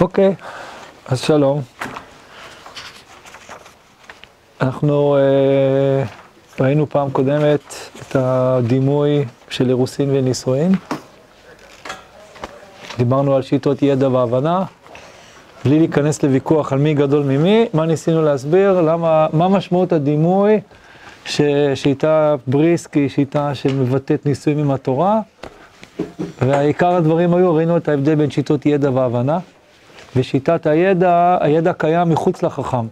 אוקיי, אז שלום. אנחנו אה, ראינו פעם קודמת את הדימוי של אירוסין ונישואין. דיברנו על שיטות ידע והבנה, בלי להיכנס לוויכוח על מי גדול ממי, מה ניסינו להסביר, למה, מה משמעות הדימוי ששיטה בריסק היא שיטה שמבטאת נישואים עם התורה, והעיקר הדברים היו, ראינו את ההבדל בין שיטות ידע והבנה, ושיטת הידע, הידע קיים מחוץ לחכם.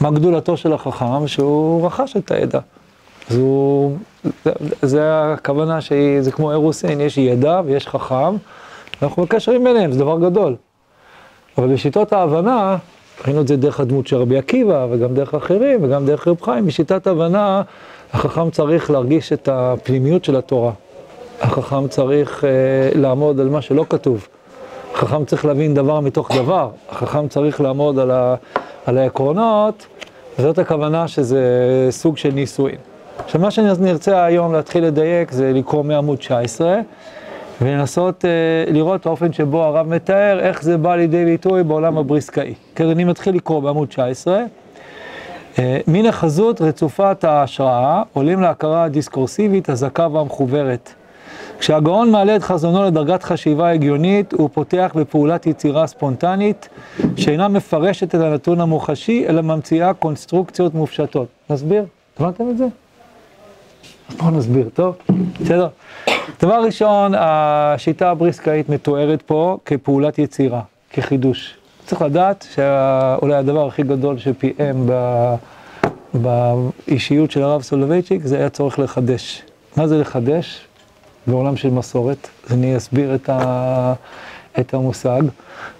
מה גדולתו של החכם? שהוא רכש את הידע. אז הוא, זה, זה הכוונה שהיא, זה כמו אירוסין, יש ידע ויש חכם, ואנחנו בקשרים ביניהם, זה דבר גדול. אבל בשיטות ההבנה, ראינו את זה דרך הדמות של רבי עקיבא, וגם דרך אחרים, וגם דרך רב חיים, בשיטת הבנה, החכם צריך להרגיש את הפנימיות של התורה. החכם צריך uh, לעמוד על מה שלא כתוב. החכם צריך להבין דבר מתוך דבר. החכם צריך לעמוד על, ה, על העקרונות, וזאת הכוונה שזה סוג של נישואין. עכשיו, מה שאני רוצה היום להתחיל לדייק זה לקרוא מעמוד 19, ולנסות uh, לראות את האופן שבו הרב מתאר, איך זה בא לידי ביטוי בעולם הבריסקאי. כי אני מתחיל לקרוא בעמוד 19. Uh, מן החזות רצופת ההשראה, עולים להכרה הדיסקורסיבית, הזכה והמחוברת. כשהגאון מעלה את חזונו לדרגת חשיבה הגיונית, הוא פותח בפעולת יצירה ספונטנית, שאינה מפרשת את הנתון המוחשי, אלא ממציאה קונסטרוקציות מופשטות. נסביר? הבנתם את זה? אז בואו נסביר, טוב? בסדר? דבר ראשון, השיטה הבריסקאית מתוארת פה כפעולת יצירה, כחידוש. צריך לדעת שאולי הדבר הכי גדול שפיעם באישיות של הרב סולובייצ'יק זה היה צורך לחדש. מה זה לחדש? בעולם של מסורת, אני אסביר את, ה, את המושג.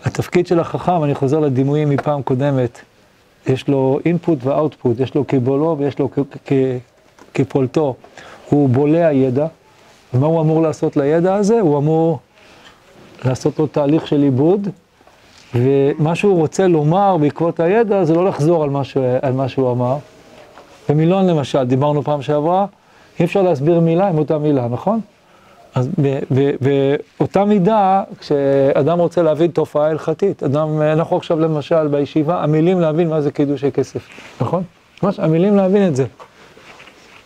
התפקיד של החכם, אני חוזר לדימויים מפעם קודמת, יש לו אינפוט ואוטפוט, יש לו כבולו ויש לו כפולטו. הוא בולע ידע, ומה הוא אמור לעשות לידע הזה? הוא אמור לעשות לו תהליך של עיבוד, ומה שהוא רוצה לומר בעקבות הידע זה לא לחזור על מה, ש... על מה שהוא אמר. במילון למשל, דיברנו פעם שעברה, אי אפשר להסביר מילה עם אותה מילה, נכון? אז באותה מידה, כשאדם רוצה להבין תופעה הלכתית, אדם, אנחנו עכשיו למשל בישיבה, המילים להבין מה זה קידושי כסף, נכון? ממש, המילים להבין את זה.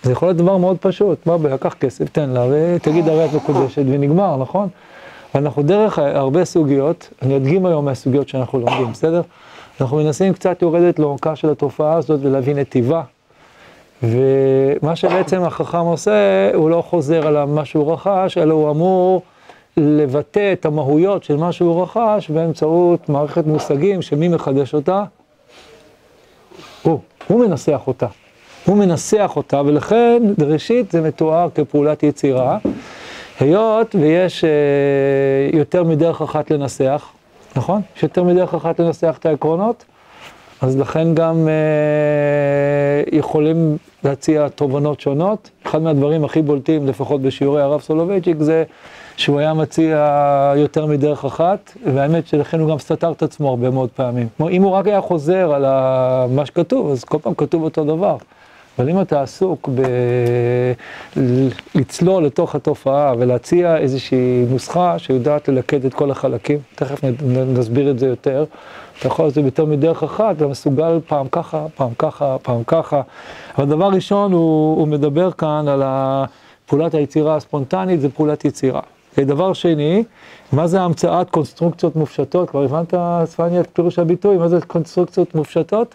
זה יכול להיות דבר מאוד פשוט, מה, לקח כסף, תן לה, ותגיד הרי את מקודשת, ונגמר, נכון? אנחנו דרך הרבה סוגיות, אני אדגים היום מהסוגיות שאנחנו לומדים, בסדר? אנחנו מנסים קצת יורדת לעומקה של התופעה הזאת ולהבין את טיבה, ומה שבעצם החכם עושה, הוא לא חוזר על מה שהוא רכש, אלא הוא אמור לבטא את המהויות של מה שהוא רכש באמצעות מערכת מושגים שמי מחדש אותה? הוא, הוא מנסח אותה. הוא מנסח אותה, ולכן ראשית זה מתואר כפעולת יצירה, היות ויש אה, יותר מדרך אחת לנסח, נכון? יש יותר מדרך אחת לנסח את העקרונות, אז לכן גם אה, יכולים להציע תובנות שונות. אחד מהדברים הכי בולטים, לפחות בשיעורי הרב סולובייצ'יק, זה שהוא היה מציע יותר מדרך אחת, והאמת שלכן הוא גם סתר את עצמו הרבה מאוד פעמים. כלומר, אם הוא רק היה חוזר על מה שכתוב, אז כל פעם כתוב אותו דבר. אבל אם אתה עסוק בלצלול לתוך התופעה ולהציע איזושהי נוסחה שיודעת ללכד את כל החלקים, תכף נסביר את זה יותר, אתה יכול לעשות את זה יותר מדרך אחת, אתה מסוגל פעם ככה, פעם ככה, פעם ככה. אבל דבר ראשון, הוא, הוא מדבר כאן על פעולת היצירה הספונטנית, זה פעולת יצירה. דבר שני, מה זה המצאת קונסטרוקציות מופשטות? כבר הבנת, ספניה, את פירוש הביטוי? מה זה קונסטרוקציות מופשטות?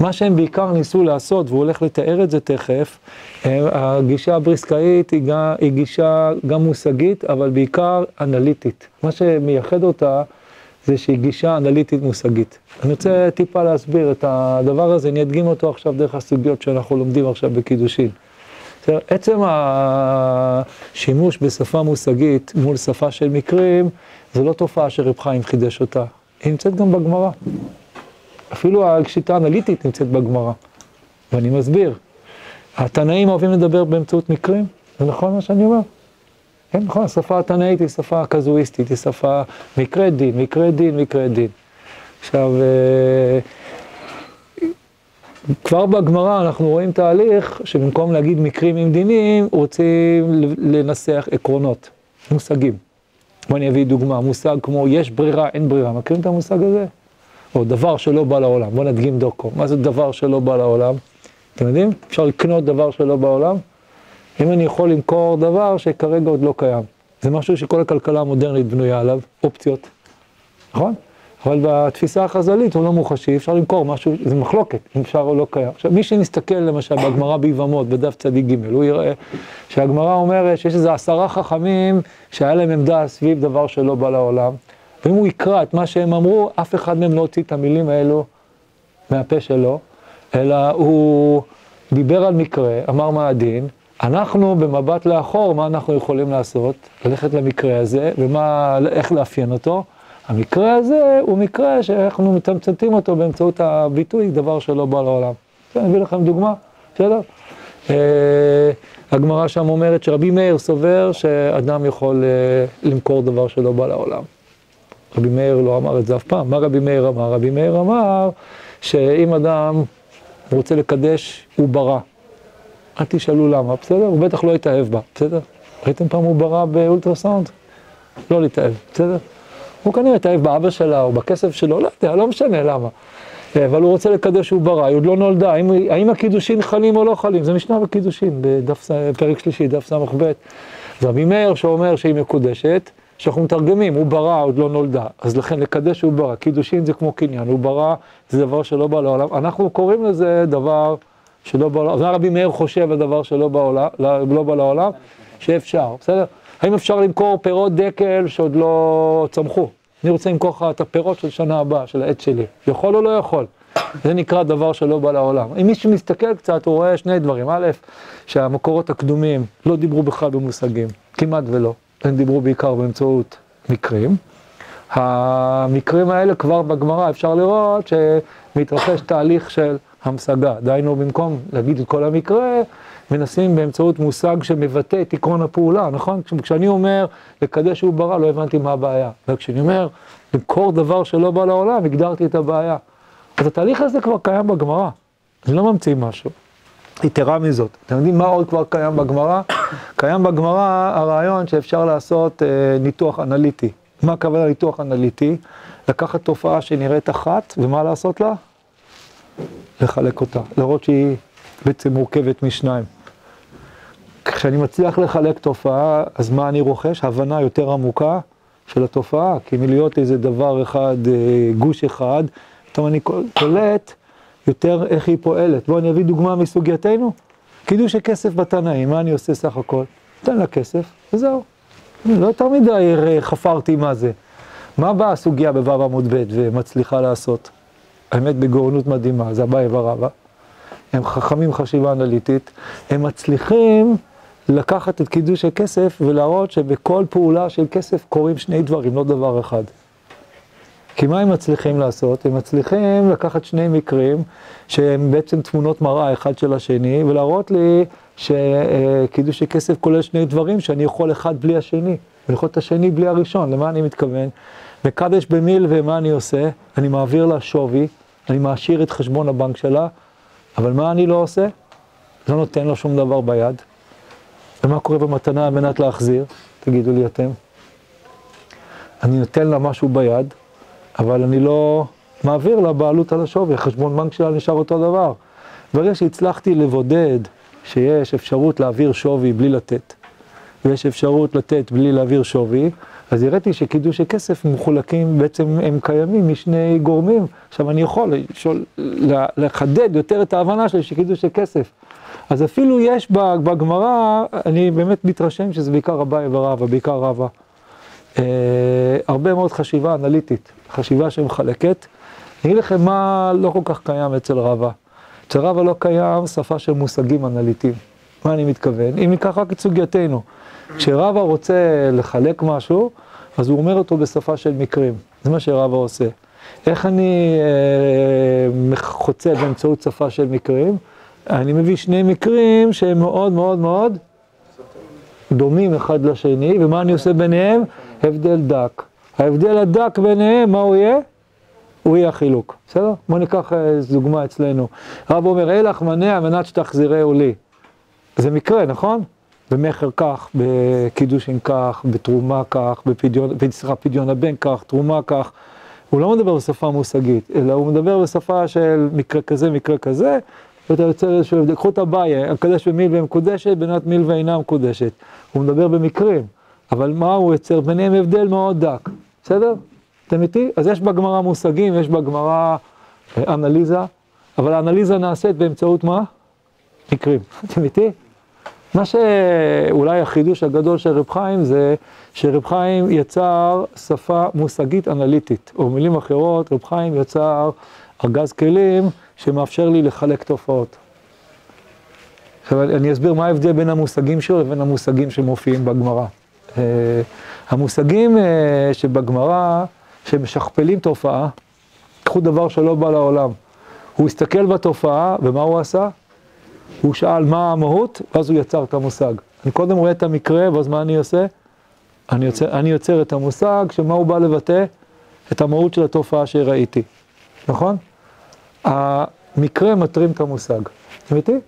מה שהם בעיקר ניסו לעשות, והוא הולך לתאר את זה תכף, אה, הגישה הבריסקאית היא, גם, היא גישה גם מושגית, אבל בעיקר אנליטית. מה שמייחד אותה זה שהיא גישה אנליטית מושגית. אני רוצה טיפה להסביר את הדבר הזה, אני אדגים אותו עכשיו דרך הסוגיות שאנחנו לומדים עכשיו בקידושין. עצם השימוש בשפה מושגית מול שפה של מקרים, זו לא תופעה שרב חיים חידש אותה, היא נמצאת גם בגמרא. אפילו השיטה האנליטית נמצאת בגמרא, ואני מסביר. התנאים אוהבים לדבר באמצעות מקרים, זה נכון מה שאני אומר? כן, נכון, השפה התנאית היא שפה קזואיסטית, היא שפה מקרה דין, מקרה דין, מקרה דין. עכשיו, אה, כבר בגמרא אנחנו רואים תהליך שבמקום להגיד מקרים עם דינים, רוצים לנסח עקרונות, מושגים. בוא אני אביא דוגמה, מושג כמו יש ברירה, אין ברירה, מכירים את המושג הזה? או דבר שלא בא לעולם, בוא נדגים דוקו, מה זה דבר שלא בא לעולם? אתם יודעים? אפשר לקנות דבר שלא בעולם? אם אני יכול למכור דבר שכרגע עוד לא קיים. זה משהו שכל הכלכלה המודרנית בנויה עליו, אופציות, נכון? אבל בתפיסה החז"לית הוא לא מוחשי, אפשר למכור משהו, זה מחלוקת, אם אפשר או לא קיים. עכשיו, מי שנסתכל למשל בגמרא ביבמות, בדף צדיק ג', הוא יראה שהגמרא אומרת שיש איזה עשרה חכמים שהיה להם עמדה סביב דבר שלא בא לעולם, ואם הוא יקרא את מה שהם אמרו, אף אחד מהם לא הוציא את המילים האלו מהפה שלו, אלא הוא דיבר על מקרה, אמר מה הדין, אנחנו במבט לאחור, מה אנחנו יכולים לעשות? ללכת למקרה הזה, ואיך לאפיין אותו? המקרה הזה הוא מקרה שאנחנו מתמצתים אותו באמצעות הביטוי, דבר שלא בא לעולם. אני אביא לכם דוגמה, בסדר? אה, הגמרא שם אומרת שרבי מאיר סובר שאדם יכול אה, למכור דבר שלא בא לעולם. רבי מאיר לא אמר את זה אף פעם. מה רבי מאיר אמר? רבי מאיר אמר שאם אדם רוצה לקדש, הוא ברא. אל תשאלו למה, בסדר? הוא בטח לא יתאהב בה, בסדר? ראיתם פעם הוא ברא באולטרסאונד? לא להתאהב, בסדר? הוא כנראה התאהב באבא שלה או בכסף שלו, לא יודע, לא משנה למה. אבל הוא רוצה לקדש שהוא ברא, היא עוד לא נולדה, האם, האם הקידושין חלים או לא חלים? זה משנה בקידושין, בדף, פרק שלישי, דף ס"ב. רבי מאיר שאומר שהיא מקודשת, שאנחנו מתרגמים, הוא ברא, עוד לא נולדה. אז לכן לקדש הוא ברא, קידושין זה כמו קניין, הוא ברא, זה דבר שלא בא לעולם. אנחנו קוראים לזה דבר שלא בא לעולם. אז רבי מאיר חושב על דבר שלא בא, לעולם, לא בא לעולם, שאפשר, בסדר? האם אפשר למכור פירות דקל שעוד לא צמחו? אני רוצה למכור לך את הפירות של שנה הבאה, של העץ שלי. יכול או לא יכול? זה נקרא דבר שלא בא לעולם. אם מישהו מסתכל קצת, הוא רואה שני דברים. א', שהמקורות הקדומים לא דיברו בכלל במושגים, כמעט ולא. הם דיברו בעיקר באמצעות מקרים. המקרים האלה כבר בגמרא אפשר לראות שמתרחש תהליך של המשגה. דהיינו, במקום להגיד את כל המקרה, מנסים באמצעות מושג שמבטא את עקרון הפעולה, נכון? כשאני אומר לקדש שהוא ברא, לא הבנתי מה הבעיה. וכשאני אומר למכור דבר שלא בא לעולם, הגדרתי את הבעיה. אז התהליך הזה כבר קיים בגמרא, אני לא ממציא משהו. יתרה מזאת, אתם יודעים מה עוד כבר קיים בגמרא? קיים בגמרא הרעיון שאפשר לעשות אה, ניתוח אנליטי. מה הכוונה ניתוח אנליטי? לקחת תופעה שנראית אחת, ומה לעשות לה? לחלק אותה, להראות שהיא בעצם מורכבת משניים. כשאני מצליח לחלק תופעה, אז מה אני רוכש? הבנה יותר עמוקה של התופעה, כי מלהיות איזה דבר אחד, אה, גוש אחד, פתאום אני קולט יותר איך היא פועלת. בואו אני אביא דוגמה מסוגייתנו. קידוש הכסף בתנאים, מה אני עושה סך הכל? נותן לה כסף, וזהו. לא יותר מדי חפרתי מה זה. מה באה הסוגיה בו' עמוד ב' ומצליחה לעשות? האמת בגאונות מדהימה, זה אביי ורבא. הם חכמים חשיבה אנליטית, הם מצליחים לקחת את קידוש הכסף ולהראות שבכל פעולה של כסף קורים שני דברים, לא דבר אחד. כי מה הם מצליחים לעשות? הם מצליחים לקחת שני מקרים שהם בעצם תמונות מראה אחד של השני, ולהראות לי שקידוש הכסף כולל שני דברים, שאני יכול אחד בלי השני, ואני יכול את השני בלי הראשון. למה אני מתכוון? מקדש במיל ומה אני עושה? אני מעביר לה שווי, אני מעשיר את חשבון הבנק שלה, אבל מה אני לא עושה? לא נותן לו שום דבר ביד. ומה קורה במתנה על מנת להחזיר? תגידו לי אתם. אני נותן לה משהו ביד, אבל אני לא מעביר לה בעלות על השווי, החשבון בנק שלה נשאר אותו דבר. ברגע שהצלחתי לבודד שיש אפשרות להעביר שווי בלי לתת, ויש אפשרות לתת בלי להעביר שווי, אז הראיתי שקידושי כסף מחולקים, בעצם הם קיימים משני גורמים. עכשיו אני יכול לשאול, לחדד יותר את ההבנה שלי שקידושי כסף. אז אפילו יש בגמרא, אני באמת מתרשם שזה בעיקר אביי ורבא, בעיקר רבא. אה, הרבה מאוד חשיבה אנליטית, חשיבה שמחלקת. אני אגיד לכם מה לא כל כך קיים אצל רבא. אצל רבא לא קיים שפה של מושגים אנליטיים. מה אני מתכוון? אם ניקח רק את סוגייתנו. כשרבא רוצה לחלק משהו, אז הוא אומר אותו בשפה של מקרים. זה מה שרבא עושה. איך אני אה, חוצה באמצעות שפה של מקרים? אני מביא שני מקרים שהם מאוד מאוד מאוד דומים אחד לשני, ומה אני עושה ביניהם? הבדל דק. ההבדל הדק ביניהם, מה הוא יהיה? הוא יהיה החילוק, בסדר? בואו ניקח איזו דוגמה אצלנו. רב אומר, אלך מנה על מנת שתחזירהו לי. זה מקרה, נכון? במכר כך, בקידושין כך, בתרומה כך, בפדיון, סליחה, פדיון הבן כך, תרומה כך. הוא לא מדבר בשפה מושגית, אלא הוא מדבר בשפה של מקרה כזה, מקרה כזה, ואתה יוצא איזשהו, קחו את הבעיה, הקדש במיל ומקודשת, בנת מיל ואינה מקודשת. הוא מדבר במקרים, אבל מה הוא יוצר? ביניהם הבדל מאוד דק, בסדר? אתם איתי? אז יש בגמרא מושגים, יש בגמרא אה, אנליזה, אבל האנליזה נעשית באמצעות מה? מקרים. אתם איתי? מה שאולי החידוש הגדול של רב חיים זה שרב חיים יצר שפה מושגית אנליטית, או במילים אחרות, רב חיים יצר ארגז כלים שמאפשר לי לחלק תופעות. עכשיו אני אסביר מה ההבדל בין המושגים שלו לבין המושגים שמופיעים בגמרא. המושגים uh, שבגמרא, שמשכפלים תופעה, קחו דבר שלא בא לעולם. הוא הסתכל בתופעה, ומה הוא עשה? הוא שאל מה המהות, ואז הוא יצר את המושג. אני קודם רואה את המקרה, ואז מה אני עושה? אני יוצר, אני יוצר את המושג, שמה הוא בא לבטא? את המהות של התופעה שראיתי, נכון? המקרה מטרים את המושג. אתם איתי?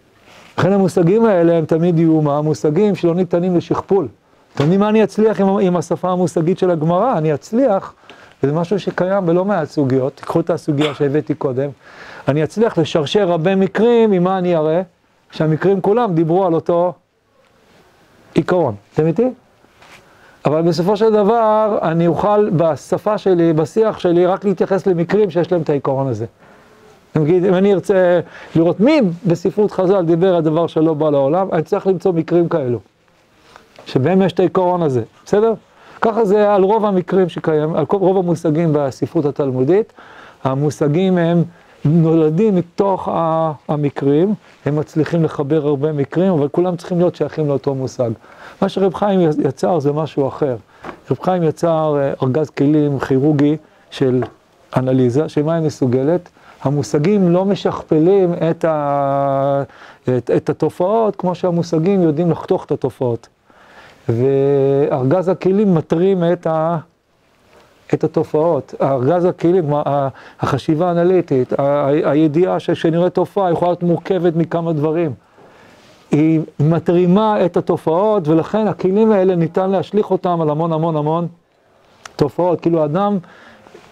לכן המושגים האלה הם תמיד יהיו מה? מושגים שלא ניתנים לשכפול. אתם יודעים מה אני אצליח עם, עם השפה המושגית של הגמרא? אני אצליח, וזה משהו שקיים בלא מעט סוגיות, תיקחו את הסוגיה שהבאתי קודם, אני אצליח לשרשר הרבה מקרים, ממה אני אראה? שהמקרים כולם דיברו על אותו עיקרון. אתם איתי? אבל בסופו של דבר, אני אוכל בשפה שלי, בשיח שלי, רק להתייחס למקרים שיש להם את העיקרון הזה. נגיד, אם אני ארצה לראות מי בספרות חז"ל דיבר על דבר שלא בא לעולם, אני צריך למצוא מקרים כאלו, שבהם יש את העיקרון הזה, בסדר? ככה זה על רוב המקרים שקיים, על רוב המושגים בספרות התלמודית. המושגים הם נולדים מתוך המקרים, הם מצליחים לחבר הרבה מקרים, אבל כולם צריכים להיות שייכים לאותו מושג. מה שרב חיים יצר זה משהו אחר. רב חיים יצר אה, ארגז כלים כירורגי של אנליזה, שמה היא מסוגלת? המושגים לא משכפלים את, ה... את, את התופעות כמו שהמושגים יודעים לחתוך את התופעות. וארגז הכלים מטרים את, ה... את התופעות. ארגז הכלים, החשיבה האנליטית, הידיעה שכשנראה תופעה יכולה להיות מורכבת מכמה דברים. היא מתרימה את התופעות, ולכן הכלים האלה ניתן להשליך אותם על המון המון המון תופעות. כאילו אדם,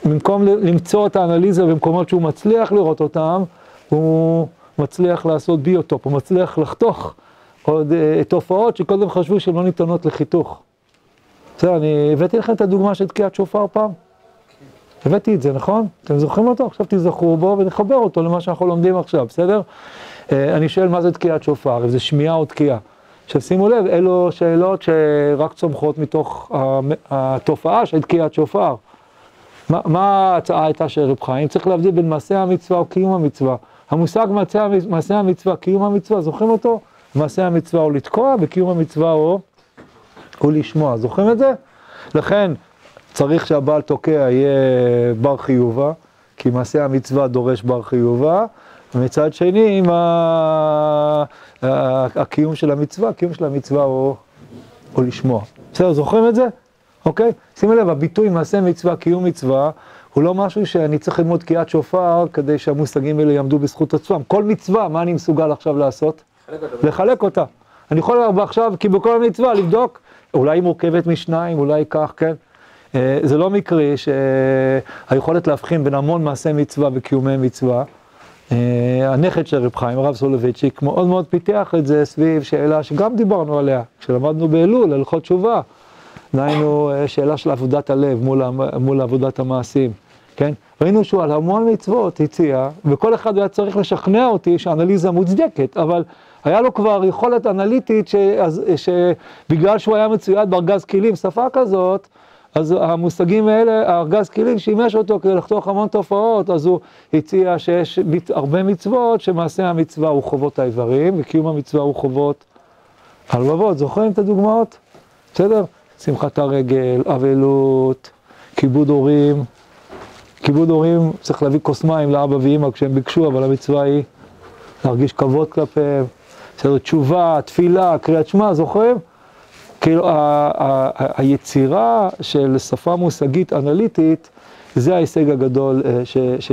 במקום למצוא את האנליזה במקומות שהוא מצליח לראות אותם, הוא מצליח לעשות ביוטופ, הוא מצליח לחתוך עוד uh, תופעות שקודם חשבו שהן לא ניתנות לחיתוך. בסדר, אני הבאתי לכם את הדוגמה של תקיעת שופר פעם. הבאתי את זה, נכון? אתם זוכרים אותו? עכשיו תזכרו בו ונחבר אותו למה שאנחנו לומדים עכשיו, בסדר? אה, אני שואל מה זה תקיעת שופר, אם זה שמיעה או תקיעה. עכשיו שימו לב, אלו שאלות שרק צומחות מתוך התופעה של תקיעת שופר. מה, מה ההצעה הייתה של רב חיים? צריך להבדיל בין מעשה המצווה או קיום המצווה. המושג מעשה המצווה, קיום המצווה, זוכרים אותו? מעשה המצווה הוא לתקוע, וקיום המצווה הוא, הוא לשמוע. זוכרים את זה? לכן צריך שהבעל תוקע יהיה בר חיובה, כי מעשה המצווה דורש בר חיובה, ומצד שני, עם הקיום של המצווה, הקיום של המצווה הוא, הוא לשמוע. בסדר, זוכרים את זה? אוקיי? שימו לב, הביטוי מעשה מצווה, קיום מצווה, הוא לא משהו שאני צריך ללמוד תקיעת שופר כדי שהמושגים האלה יעמדו בזכות עצמם. כל מצווה, מה אני מסוגל עכשיו לעשות? לחלק אותה. אני יכול עכשיו, כי בכל המצווה, לבדוק, אולי היא מורכבת משניים, אולי כך, כן? אה, זה לא מקרי שהיכולת להבחין בין המון מעשי מצווה וקיומי מצווה, אה, הנכד של רב חיים, הרב סולובייצ'יק, מאוד מאוד פיתח את זה סביב שאלה שגם דיברנו עליה, כשלמדנו באלול, הלכות תשובה. דהיינו, אה, שאלה של עבודת הלב מול, מול עבודת המעשים, כן? ראינו שהוא על המון מצוות הציע, וכל אחד היה צריך לשכנע אותי שהאנליזה מוצדקת, אבל היה לו כבר יכולת אנליטית שבגלל שהוא היה מצויד בארגז כלים, שפה כזאת, אז המושגים האלה, הארגז כלים שימש אותו כדי לחתוך המון תופעות, אז הוא הציע שיש הרבה מצוות, שמעשה המצווה הוא חובות האיברים, וקיום המצווה הוא חובות הלבבות. זוכרים את הדוגמאות? בסדר? שמחת הרגל, אבלות, כיבוד הורים. כיבוד הורים, צריך להביא כוס מים לאבא ואימא כשהם ביקשו, אבל המצווה היא להרגיש כבוד כלפיהם. בסדר, תשובה, תפילה, קריאת שמע, זוכרים? כאילו, היצירה של שפה מושגית אנליטית, זה ההישג הגדול אה,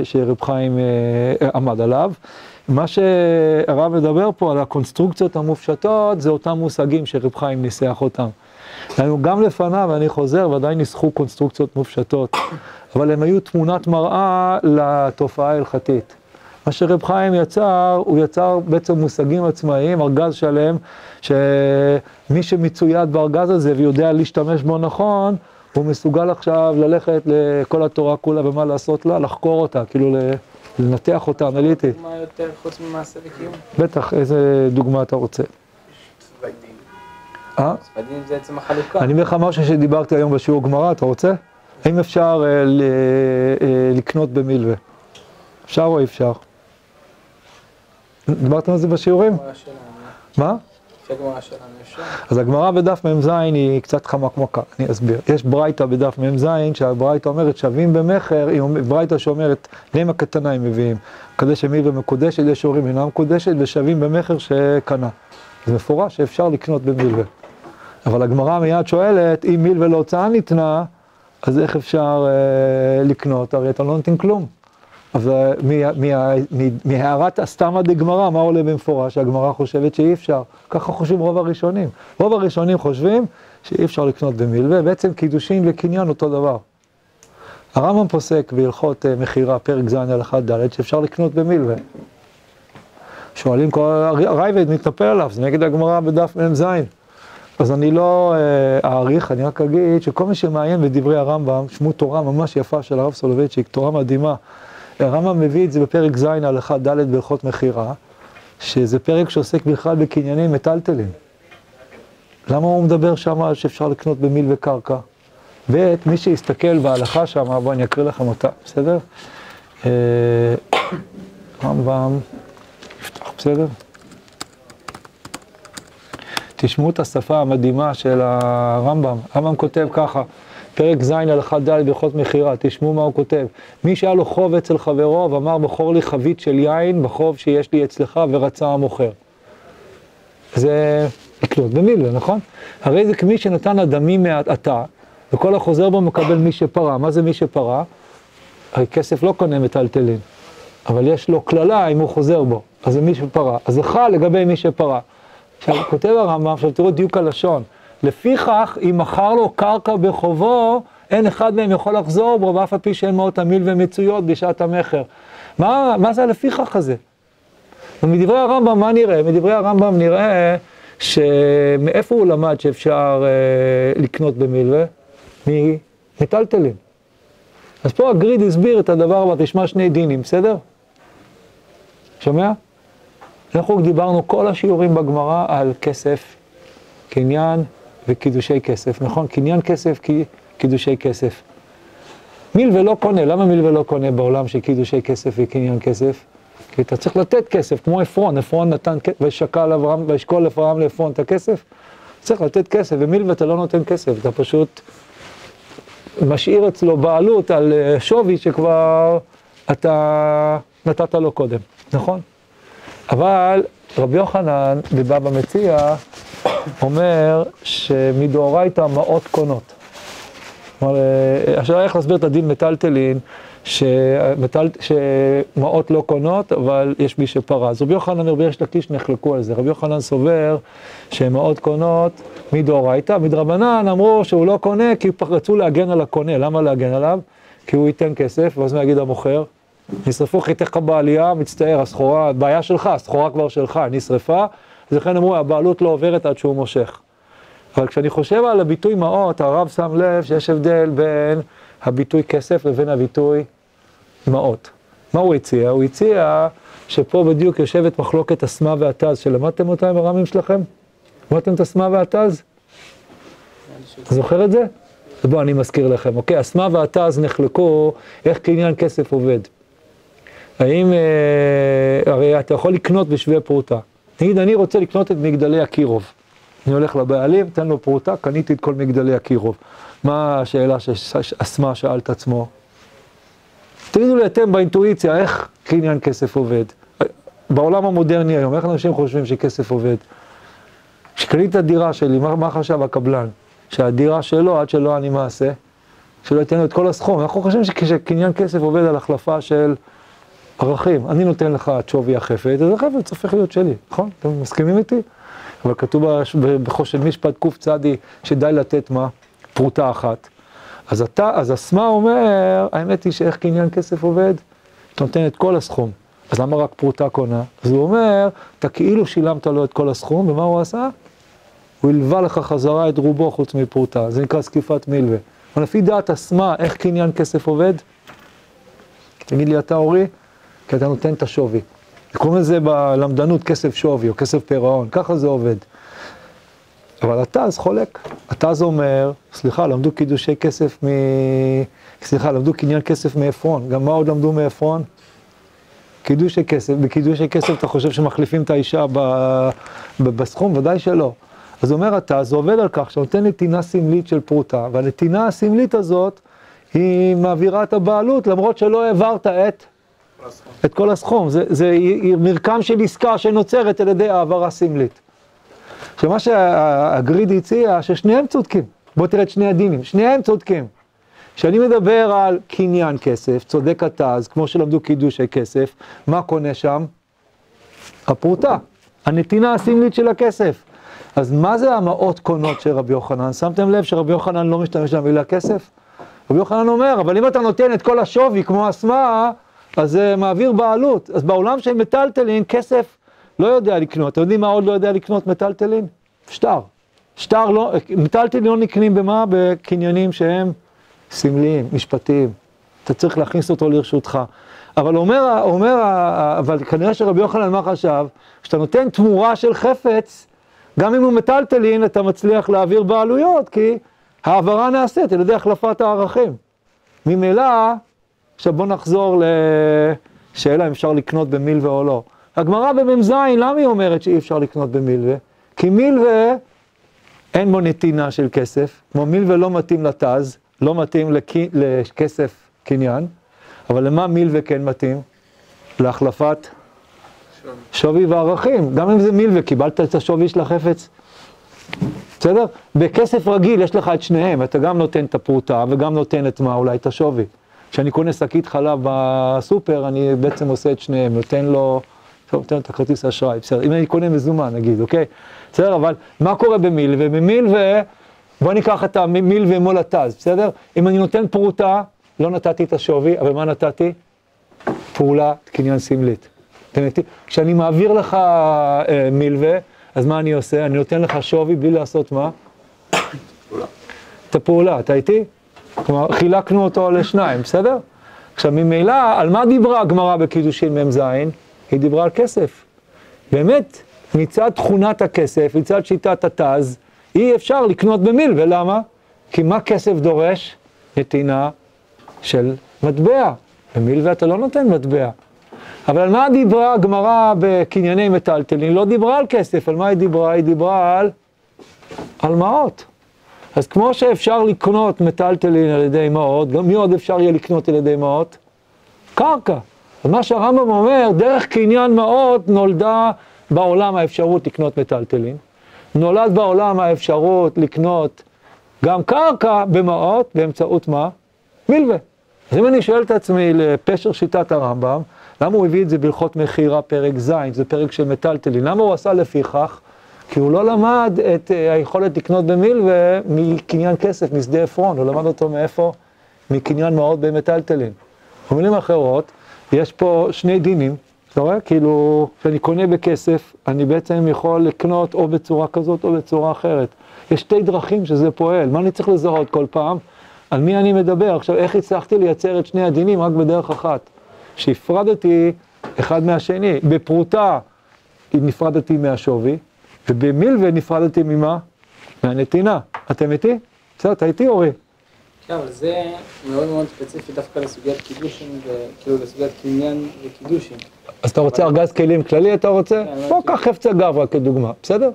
שרב חיים אה, עמד עליו. מה שהרב מדבר פה על הקונסטרוקציות המופשטות, זה אותם מושגים שרב חיים ניסח אותם. גם לפניו, אני חוזר, ודאי ניסחו קונסטרוקציות מופשטות, אבל הם היו תמונת מראה לתופעה ההלכתית. מה שרב חיים יצר, הוא יצר בעצם מושגים עצמאיים, ארגז שלם, שמי שמצויד בארגז הזה ויודע להשתמש בו נכון, הוא מסוגל עכשיו ללכת לכל התורה כולה ומה לעשות לה, לחקור אותה, כאילו לנתח אותה אנליטית. דוגמה יותר חוץ ממעשה וקיום? בטח, איזה דוגמה אתה רוצה? אה? צוותים זה עצם החלוקה. אני אומר לך משהו שדיברתי היום בשיעור גמרא, אתה רוצה? האם אפשר אה, אה, לקנות במילווה? אפשר או אי אפשר? דיברתם על זה בשיעורים? מה? אז הגמרא בדף מ"ז היא קצת חמקמקה, אני אסביר. יש ברייתא בדף מ"ז, שהברייתא אומרת שווים במכר, היא ברייתא שאומרת, נעימה קטנה הם מביאים, מקדש מילווה מקודשת, יש שאומרים אינה מקודשת, ושווים במכר שקנה. זה מפורש שאפשר לקנות במילווה. אבל הגמרא מיד שואלת, אם מילווה להוצאה ניתנה, אז איך אפשר אה, לקנות? הרי אתה לא נותן כלום. אז אה, מהערת הסתמא דגמרא, מה עולה במפורש? שהגמרא חושבת שאי אפשר. ככה חושבים רוב הראשונים. רוב הראשונים חושבים שאי אפשר לקנות במילווה, בעצם קידושין וקניין אותו דבר. הרמב"ם פוסק בהלכות אה, מכירה, פרק ז' הלכה ד', שאפשר לקנות במילווה. שואלים כל הרייבד מתנפל עליו, זה נגד הגמרא בדף מ"ז. אז אני לא אה, אאריך, אני רק אגיד שכל מי שמעיין בדברי הרמב"ם, שמות תורה ממש יפה של הרב סולובייצ'יק, תורה מדהימה. הרמב"ם מביא את זה בפרק ז' הלכה ד' בהלכות מכירה, שזה פרק שעוסק בכלל בקניינים מטלטלים. למה הוא מדבר שם שאפשר לקנות במיל וקרקע? ואת מי שיסתכל בהלכה שם, בואו אני אקריא לכם אותה, בסדר? אה, רמב"ם, נפתח, בסדר? תשמעו את השפה המדהימה של הרמב"ם. הרמב"ם כותב ככה, פרק ז' הלכה ד' בהלכות מכירה, תשמעו מה הוא כותב. מי שהיה לו חוב אצל חברו ואמר מכור לי חבית של יין בחוב שיש לי אצלך ורצה המוכר. זה לקנות במילווה, נכון? הרי זה כמי שנתן אדמים מהעתה, וכל החוזר בו מקבל מי שפרה. מה זה מי שפרה? הרי כסף לא קונה מטלטלין, אבל יש לו קללה אם הוא חוזר בו, אז זה מי שפרה. אז זה חל לגבי מי שפרה. עכשיו, כותב הרמב"ם, עכשיו תראו דיוק הלשון. לפיכך, אם מכר לו קרקע בחובו, אין אחד מהם יכול לחזור בו, ואף על פי שאין מאות המיל ומצויות בשעת המכר. מה, מה זה הלפיכך הזה? ומדברי הרמב"ם, מה נראה? מדברי הרמב"ם נראה שמאיפה הוא למד שאפשר אה, לקנות במילווה? ממיטלטלים. אז פה הגריד הסביר את הדבר הבא, תשמע שני דינים, בסדר? שומע? אנחנו דיברנו כל השיעורים בגמרא על כסף, קניין וקידושי כסף, נכון? קניין כסף, קידושי כסף. מילווה לא קונה, למה מילווה לא קונה בעולם של קידושי כסף וקניין כסף? כי אתה צריך לתת כסף, כמו עפרון, עפרון נתן, ושקל אברהם, וישקול אברהם לעפרון את הכסף, צריך לתת כסף, ומילווה אתה לא נותן כסף, אתה פשוט משאיר אצלו בעלות על אה, שווי שכבר אתה נתת לו קודם, נכון? אבל רבי יוחנן בבבא מציע אומר שמדאורייתא מעות קונות. כלומר, השאלה איך להסביר את הדין מטלטלין, שמעות לא קונות, אבל יש מי שפרז. רבי יוחנן ורבי יש לקיש נחלקו על זה. רבי יוחנן סובר שמעות קונות מדאורייתא, מדרבנן אמרו שהוא לא קונה כי רצו להגן על הקונה. למה להגן עליו? כי הוא ייתן כסף, ואז מה יגיד המוכר? נשרפו חיתיך בעלייה, מצטער, הסחורה, בעיה שלך, הסחורה כבר שלך, נשרפה, אז לכן אמרו, הבעלות לא עוברת עד שהוא מושך. אבל כשאני חושב על הביטוי מעות, הרב שם לב שיש הבדל בין הביטוי כסף לבין הביטוי מעות. מה הוא הציע? הוא הציע שפה בדיוק יושבת מחלוקת אסמה והתז, שלמדתם אותה עם הרמים שלכם? למדתם את אסמה והתז? זוכר את זה? אז בואו, אני מזכיר לכם. אוקיי, אסמה והתז נחלקו איך קניין כסף עובד. האם, אה, הרי אתה יכול לקנות בשווה פרוטה. נגיד, אני רוצה לקנות את מגדלי אקירוב. אני הולך לבעלים, תן לו פרוטה, קניתי את כל מגדלי אקירוב. מה השאלה שאסמה שאל את עצמו? תגידו לי אתם באינטואיציה, איך קניין כסף עובד? בעולם המודרני היום, איך אנשים חושבים שכסף עובד? כשקניתי את הדירה שלי, מה, מה חשב הקבלן? שהדירה שלו, עד שלא אני מעשה, שלא ייתן לו את כל הסכום. אנחנו חושבים שקניין כסף עובד על החלפה של ערכים. אני נותן לך את שווי החפץ, אז החפץ הופך להיות שלי, נכון? אתם מסכימים איתי? אבל כתוב בחושן משפט קצ שדי לתת מה? פרוטה אחת. אז אתה, אז אסמה אומר, האמת היא שאיך קניין כסף עובד? אתה נותן את כל הסכום. אז למה רק פרוטה קונה? אז הוא אומר, אתה כאילו שילמת לו את כל הסכום, ומה הוא עשה? הוא הלווה לך חזרה את רובו חוץ מפרוטה, זה נקרא זקיפת מלווה. אבל לפי דעת אסמה, איך קניין כסף עובד? תגיד לי אתה אורי, כי אתה נותן את השווי. קוראים לזה בלמדנות כסף שווי או כסף פירעון, ככה זה עובד. אבל התז חולק. התז אומר, סליחה, למדו קידושי כסף מ... סליחה, למדו קניין כסף מעפרון. גם מה עוד למדו מעפרון? קידושי כסף. בקידושי כסף אתה חושב שמחליפים את האישה ב... ב... בסכום? ודאי שלא. אז אומר התז, זה עובד על כך שאתה נותן נתינה סמלית של פרוטה, והנתינה הסמלית הזאת היא מעבירה את הבעלות, למרות שלא העברת את. את כל הסכום, זה, זה מרקם של עסקה שנוצרת על ידי העברה סמלית. עכשיו מה שהגריד הציע, ששניהם צודקים, בוא תראה את שני הדינים, שניהם צודקים. כשאני מדבר על קניין כסף, צודק התז, כמו שלמדו קידושי כסף, מה קונה שם? הפרוטה, הנתינה הסמלית של הכסף. אז מה זה המעות קונות של רבי יוחנן? שמתם לב שרבי יוחנן לא משתמש במילה כסף? רבי יוחנן אומר, אבל אם אתה נותן את כל השווי כמו אסמה, אז זה מעביר בעלות. אז בעולם של מטלטלין, כסף לא יודע לקנות. אתם יודעים מה עוד לא יודע לקנות מטלטלין? שטר. שטר לא, מטלטלין לא נקנים במה? בקניינים שהם סמליים, משפטיים. אתה צריך להכניס אותו לרשותך. אבל אומר, אומר, אבל כנראה שרבי יוחנן מה חשב? כשאתה נותן תמורה של חפץ, גם אם הוא מטלטלין, אתה מצליח להעביר בעלויות, כי העברה נעשית על ידי החלפת הערכים. ממילא, עכשיו בוא נחזור לשאלה אם אפשר לקנות במילווה או לא. הגמרא במ"ז, למה היא אומרת שאי אפשר לקנות במילווה? כי מילווה, אין בו נתינה של כסף, כמו מילווה לא מתאים לתז, לא מתאים לכ... לכסף קניין, אבל למה מילווה כן מתאים? להחלפת. שווי וערכים, גם אם זה מילווה, קיבלת את השווי של החפץ. בסדר? בכסף רגיל יש לך את שניהם, אתה גם נותן את הפרוטה וגם נותן את מה? אולי את השווי. כשאני קונה שקית חלב בסופר, אני בעצם עושה את שניהם, נותן לו, טוב, נותן לו את הכרטיס האשראי, בסדר, אם אני קונה מזומן נגיד, אוקיי? בסדר, אבל מה קורה במילווה? במילווה, בוא ניקח את המילווה מול התז, בסדר? אם אני נותן פרוטה, לא נתתי את השווי, אבל מה נתתי? פעולה קניין סמלית. כשאני מעביר לך אה, מילווה, אז מה אני עושה? אני נותן לך שווי בלי לעשות מה? את הפעולה, אתה איתי? כלומר, חילקנו אותו לשניים, בסדר? עכשיו, ממילא, על מה דיברה הגמרא בקידושין מ"ז? היא דיברה על כסף. באמת, מצד תכונת הכסף, מצד שיטת התז, אי אפשר לקנות במיל, ולמה? כי מה כסף דורש? נתינה של מטבע. במילווה אתה לא נותן מטבע. אבל על מה דיברה הגמרא בקנייני מטלטלין? לא דיברה על כסף, על מה היא דיברה? היא דיברה על, על מעות. אז כמו שאפשר לקנות מטלטלין על ידי מעות, גם מי עוד אפשר יהיה לקנות על ידי מעות? קרקע. אז מה שהרמב"ם אומר, דרך קניין מעות נולדה בעולם האפשרות לקנות מטלטלין. נולד בעולם האפשרות לקנות גם קרקע במעות באמצעות מה? מילווה. אז אם אני שואל את עצמי לפשר שיטת הרמב"ם, למה הוא הביא את זה בהלכות מכירה פרק ז', זה פרק של מטלטלין, למה הוא עשה לפיכך? כי הוא לא למד את אה, היכולת לקנות במילווה מקניין כסף, משדה עפרון, הוא למד אותו מאיפה? מקניין מעות במטלטלין. במילים אחרות, יש פה שני דינים, אתה רואה? כאילו, כשאני קונה בכסף, אני בעצם יכול לקנות או בצורה כזאת או בצורה אחרת. יש שתי דרכים שזה פועל, מה אני צריך לזהות כל פעם? על מי אני מדבר? עכשיו, איך הצלחתי לייצר את שני הדינים רק בדרך אחת? שהפרדתי אחד מהשני. בפרוטה נפרדתי מהשווי, ובמילווה נפרדתי ממה? מהנתינה. אתם איתי? בסדר, אתה איתי אורי? כן, אבל זה מאוד מאוד ספציפי דווקא לסוגיית קידושין, וכאילו לסוגיית קניין וקידושין. אז אתה רוצה ארגז כלים כללי, אתה רוצה? כן, בוא. קח חפצה גברא כדוגמה, בסדר?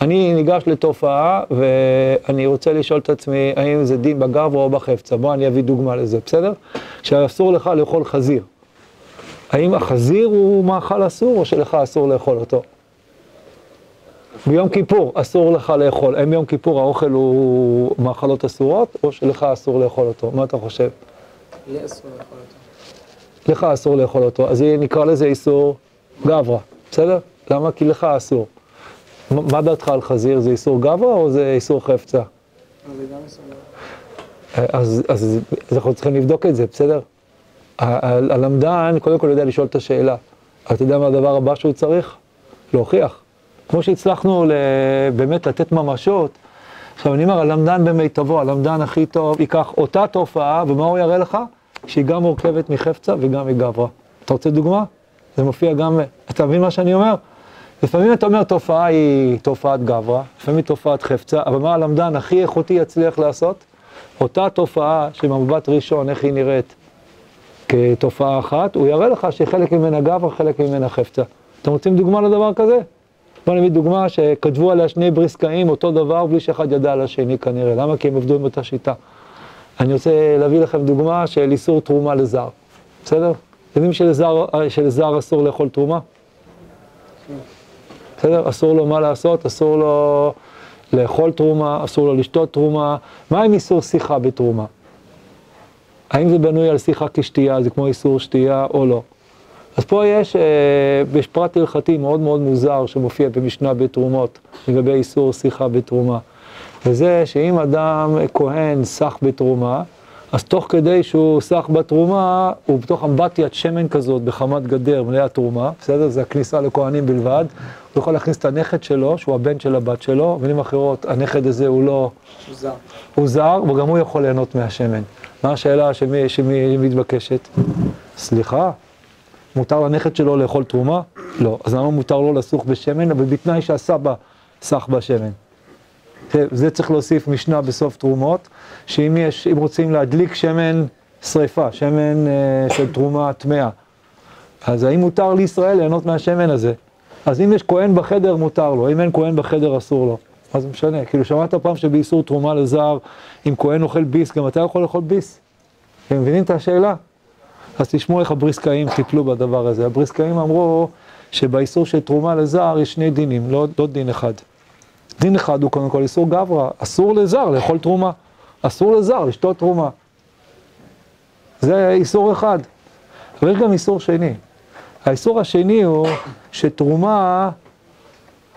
אני ניגש לתופעה, ואני רוצה לשאול את עצמי, האם זה דין בגברא או בחפצה. בוא, אני אביא דוגמה לזה, בסדר? שאסור לך לאכול חזיר. האם החזיר הוא מאכל אסור, או שלך אסור לאכול אותו? ביום כיפור אסור לך לאכול. האם ביום כיפור האוכל הוא מאכלות אסורות, או שלך אסור לאכול אותו? מה אתה חושב? לי אסור לאכול אותו. לך אסור לאכול אותו, אז נקרא לזה איסור גברא, בסדר? למה? כי לך אסור. מה דעתך על חזיר? זה איסור גברא או זה איסור חפצה? זה גם איסור גברא. אז, אז, אז אנחנו צריכים לבדוק את זה, בסדר? הלמדן קודם כל יודע לשאול את השאלה. אתה יודע מה הדבר הבא שהוא צריך? להוכיח. כמו שהצלחנו באמת לתת ממשות, עכשיו אני אומר, הלמדן במיטבו, הלמדן הכי טוב, ייקח אותה תופעה, ומה הוא יראה לך? שהיא גם מורכבת מחפצה וגם מגברא. אתה רוצה דוגמה? זה מופיע גם, אתה מבין מה שאני אומר? לפעמים אתה אומר, תופעה היא תופעת גברא, לפעמים תופעת חפצה, אבל מה הלמדן הכי איכותי יצליח לעשות? אותה תופעה שבמבט ראשון, איך היא נראית כתופעה אחת, הוא יראה לך שחלק ממנה גברא, חלק ממנה חפצה. אתם רוצים דוגמה לדבר כזה? בוא נביא דוגמה שכתבו עליה שני בריסקאים אותו דבר בלי שאחד ידע על השני כנראה. למה? כי הם עבדו עם אותה שיטה. אני רוצה להביא לכם דוגמה של איסור תרומה לזר, בסדר? יודעים שלזר, שלזר אסור לאכול תרומה? בסדר? אסור לו מה לעשות, אסור לו לאכול תרומה, אסור לו לשתות תרומה. מה עם איסור שיחה בתרומה? האם זה בנוי על שיחה כשתייה, זה כמו איסור שתייה או לא? אז פה יש, אה, יש פרט הלכתי מאוד מאוד מוזר שמופיע במשנה בתרומות לגבי איסור שיחה בתרומה. וזה שאם אדם כהן סח בתרומה, אז תוך כדי שהוא סח בתרומה, הוא בתוך אמבטיית שמן כזאת בחמת גדר מלאה תרומה, בסדר? זה הכניסה לכהנים בלבד. הוא יכול להכניס את הנכד שלו, שהוא הבן של הבת שלו, במילים אחרות, הנכד הזה הוא לא... הוא זר. הוא זר, וגם הוא יכול ליהנות מהשמן. מה השאלה שמי, שמי מתבקשת? סליחה, מותר לנכד שלו לאכול תרומה? לא. אז למה מותר לו לסוך בשמן? אבל בתנאי שהסבא סח בשמן. זה צריך להוסיף משנה בסוף תרומות, שאם יש, אם רוצים להדליק שמן שריפה, שמן uh, של תרומה טמאה, אז האם מותר לישראל ליהנות מהשמן הזה? אז אם יש כהן בחדר, מותר לו, אם אין כהן בחדר, אסור לו. זה משנה? כאילו, שמעת פעם שבאיסור תרומה לזר, אם כהן אוכל ביס, גם אתה יכול לאכול ביס? אתם מבינים את השאלה? אז תשמעו איך הבריסקאים טיפלו בדבר הזה. הבריסקאים אמרו שבאיסור של תרומה לזר יש שני דינים, לא, לא דין אחד. דין אחד הוא קודם כל איסור גברא, אסור לזר לאכול תרומה, אסור לזר לשתות תרומה. זה איסור אחד. אבל יש גם איסור שני. האיסור השני הוא שתרומה,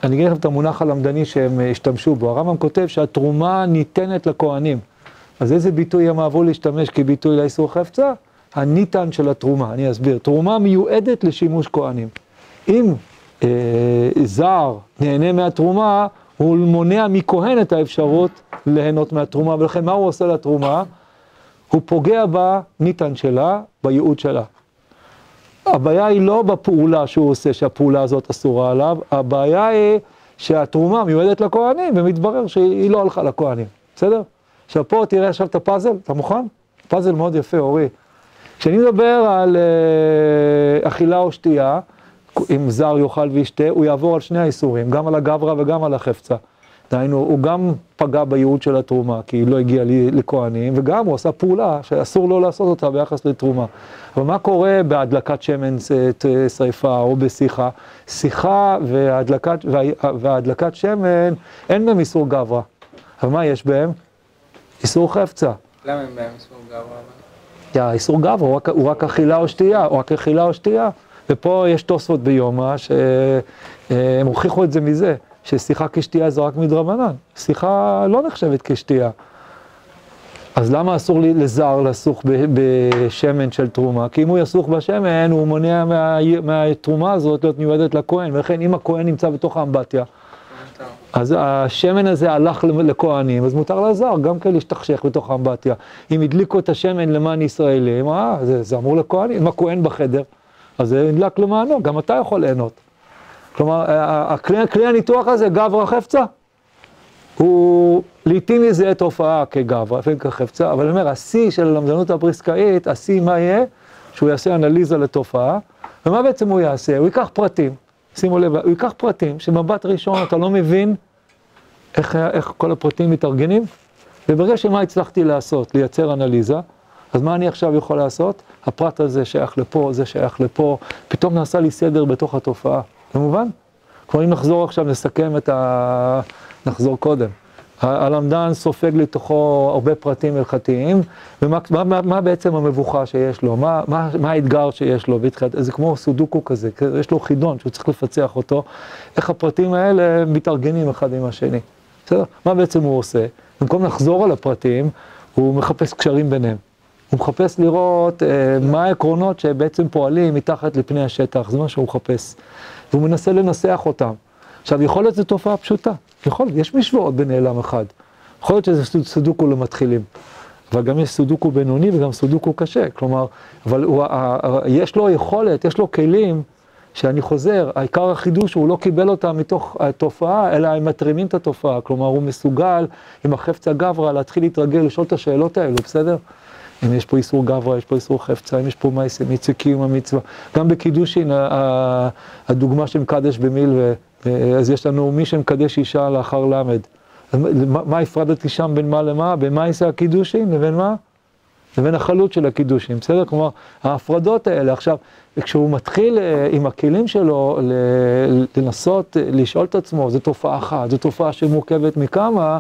אני אגיד לכם את המונח הלמדני שהם השתמשו בו, הרמב"ם כותב שהתרומה ניתנת לכהנים. אז איזה ביטוי הם אהבו להשתמש כביטוי לאיסור חפצה? הניתן של התרומה, אני אסביר. תרומה מיועדת לשימוש כהנים. אם אה, זר נהנה מהתרומה, הוא מונע מכהן את האפשרות ליהנות מהתרומה, ולכן מה הוא עושה לתרומה? הוא פוגע בניתן שלה, בייעוד שלה. הבעיה היא לא בפעולה שהוא עושה, שהפעולה הזאת אסורה עליו, הבעיה היא שהתרומה מיועדת לכהנים, ומתברר שהיא לא הלכה לכהנים, בסדר? עכשיו פה תראה עכשיו את הפאזל, אתה מוכן? פאזל מאוד יפה, אורי. כשאני מדבר על uh, אכילה או שתייה, אם זר יאכל וישתה, הוא יעבור על שני האיסורים, גם על הגברא וגם על החפצה. דהיינו, הוא גם פגע בייעוד של התרומה, כי היא לא הגיעה לכהנים, וגם הוא עשה פעולה שאסור לו לעשות אותה ביחס לתרומה. אבל מה קורה בהדלקת שמן שריפה או בשיחה? שיחה והדלקת, והדלקת שמן, אין בהם איסור גברא. אבל מה יש בהם? איסור חפצה. למה אין בהם איסור גברא? האיסור גברא הוא, הוא רק אכילה או שתייה, או רק אכילה או שתייה. ופה יש תוספות ביומא, שהם הוכיחו את זה מזה, ששיחה כשתייה זה רק מדרבנן, שיחה לא נחשבת כשתייה. אז למה אסור לזר לסוך בשמן של תרומה? כי אם הוא יסוך בשמן, הוא מונע מה, מהתרומה הזאת להיות מיועדת לכהן, ולכן אם הכהן נמצא בתוך האמבטיה, אז השמן הזה הלך לכהנים, אז מותר לזר גם כן להשתכשך בתוך האמבטיה. אם הדליקו את השמן למען ישראלים, אה, זה, זה אמור לכהנים, אם הכהן בחדר, אז זה נדלק למענו, גם אתה יכול ליהנות. כלומר, הכלי, כלי הניתוח הזה, גברא חפצה, הוא לעיתים יזהה תופעה כגברא, לפעמים כחפצה, אבל אני אומר, השיא של הלמדנות הפריסקאית, השיא מה יהיה? שהוא יעשה אנליזה לתופעה, ומה בעצם הוא יעשה? הוא ייקח פרטים, שימו לב, הוא ייקח פרטים שמבט ראשון אתה לא מבין איך, איך כל הפרטים מתארגנים, וברגע שמה הצלחתי לעשות? לייצר אנליזה, אז מה אני עכשיו יכול לעשות? הפרט הזה שייך לפה, זה שייך לפה, פתאום נעשה לי סדר בתוך התופעה. זה מובן? כלומר, אם נחזור עכשיו, נסכם את ה... נחזור קודם. הלמדן סופג לתוכו הרבה פרטים הלכתיים, ומה מה, מה, מה בעצם המבוכה שיש לו, מה, מה, מה האתגר שיש לו, בתחילת, זה כמו סודוקו כזה, יש לו חידון שהוא צריך לפצח אותו, איך הפרטים האלה מתארגנים אחד עם השני. בסדר? מה בעצם הוא עושה? במקום לחזור על הפרטים, הוא מחפש קשרים ביניהם. הוא מחפש לראות אה, מה העקרונות שבעצם פועלים מתחת לפני השטח, זה מה שהוא מחפש. והוא מנסה לנסח אותם. עכשיו, יכול להיות זו תופעה פשוטה. יכול יש משוואות בנעלם אחד. יכול להיות שזה סודוקו למתחילים. אבל גם יש סודוקו בינוני וגם סודוקו קשה. כלומר, אבל הוא, יש לו יכולת, יש לו כלים, שאני חוזר, העיקר החידוש הוא לא קיבל אותם מתוך התופעה, אלא הם מתרימים את התופעה. כלומר, הוא מסוגל עם החפצה גברא להתחיל להתרגל, לשאול את השאלות האלו, בסדר? אם יש פה איסור גברא, יש פה איסור חפצה, אם יש פה מייסה, מצווה קיום המצווה. גם בקידושין, הדוגמה של מקדש במילווה, אז יש לנו מי שמקדש אישה לאחר למד. מה הפרדתי שם בין מה למה? בין מייסה הקידושין לבין מה? לבין החלות של הקידושין, בסדר? כלומר, ההפרדות האלה. עכשיו, כשהוא מתחיל אה, עם הכלים שלו לנסות לשאול את עצמו, זו תופעה אחת, זו תופעה שמורכבת מכמה,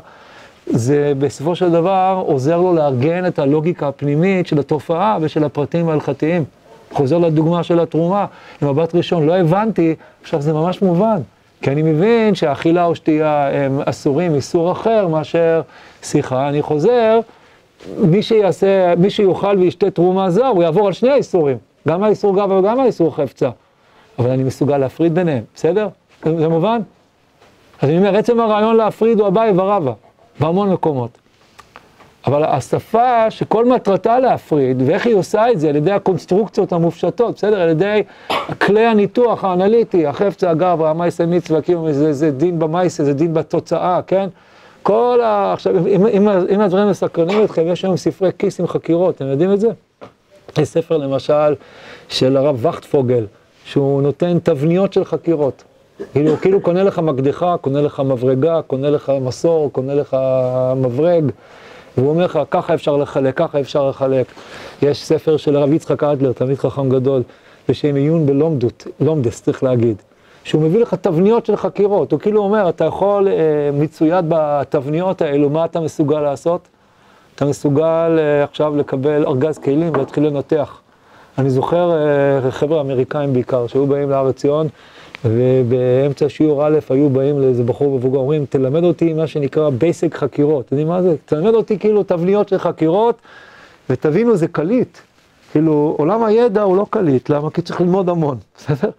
זה בסופו של דבר עוזר לו לארגן את הלוגיקה הפנימית של התופעה ושל הפרטים ההלכתיים. חוזר לדוגמה של התרומה, עם מבט ראשון, לא הבנתי, עכשיו זה ממש מובן. כי אני מבין שאכילה או שתייה הם אסורים איסור אחר מאשר שיחה. אני חוזר, מי שיעשה, מי שיאכל וישתה תרומה זו, הוא יעבור על שני האיסורים. גם האיסור גב וגם האיסור חפצה. אבל אני מסוגל להפריד ביניהם, בסדר? זה מובן? אז אני אומר, עצם הרעיון להפריד הוא אביי ורבא. בהמון מקומות. אבל השפה שכל מטרתה להפריד, ואיך היא עושה את זה, על ידי הקונסטרוקציות המופשטות, בסדר? על ידי כלי הניתוח האנליטי, החפצה אגב, המייסה מצווה, כאילו זה, זה דין במייסה, זה דין בתוצאה, כן? כל ה... עכשיו, אם, אם, אם הדברים מסקרנים אתכם, יש היום ספרי כיס עם חקירות, אתם יודעים את זה? יש ספר למשל של הרב וכטפוגל, שהוא נותן תבניות של חקירות. כאילו, כאילו קונה לך מקדחה, קונה לך מברגה, קונה לך מסור, קונה לך מברג, והוא אומר לך, ככה אפשר לחלק, ככה אפשר לחלק. יש ספר של הרב יצחק אדלר, תלמיד חכם גדול, בשם עיון בלומדות, לומדס, צריך להגיד, שהוא מביא לך תבניות של חקירות, הוא כאילו אומר, אתה יכול, אה, מצויד בתבניות האלו, מה אתה מסוגל לעשות? אתה מסוגל אה, עכשיו לקבל ארגז כלים ולהתחיל לנתח. אני זוכר אה, חבר'ה אמריקאים בעיקר, שהיו באים לארץ ציון, ובאמצע שיעור א' היו באים לאיזה בחור מבוגר, אומרים, תלמד אותי מה שנקרא בייסק חקירות. אתם יודעים מה זה? תלמד אותי כאילו תבניות של חקירות, ותבינו, זה קליט. כאילו, עולם הידע הוא לא קליט, למה? כי צריך ללמוד המון, בסדר?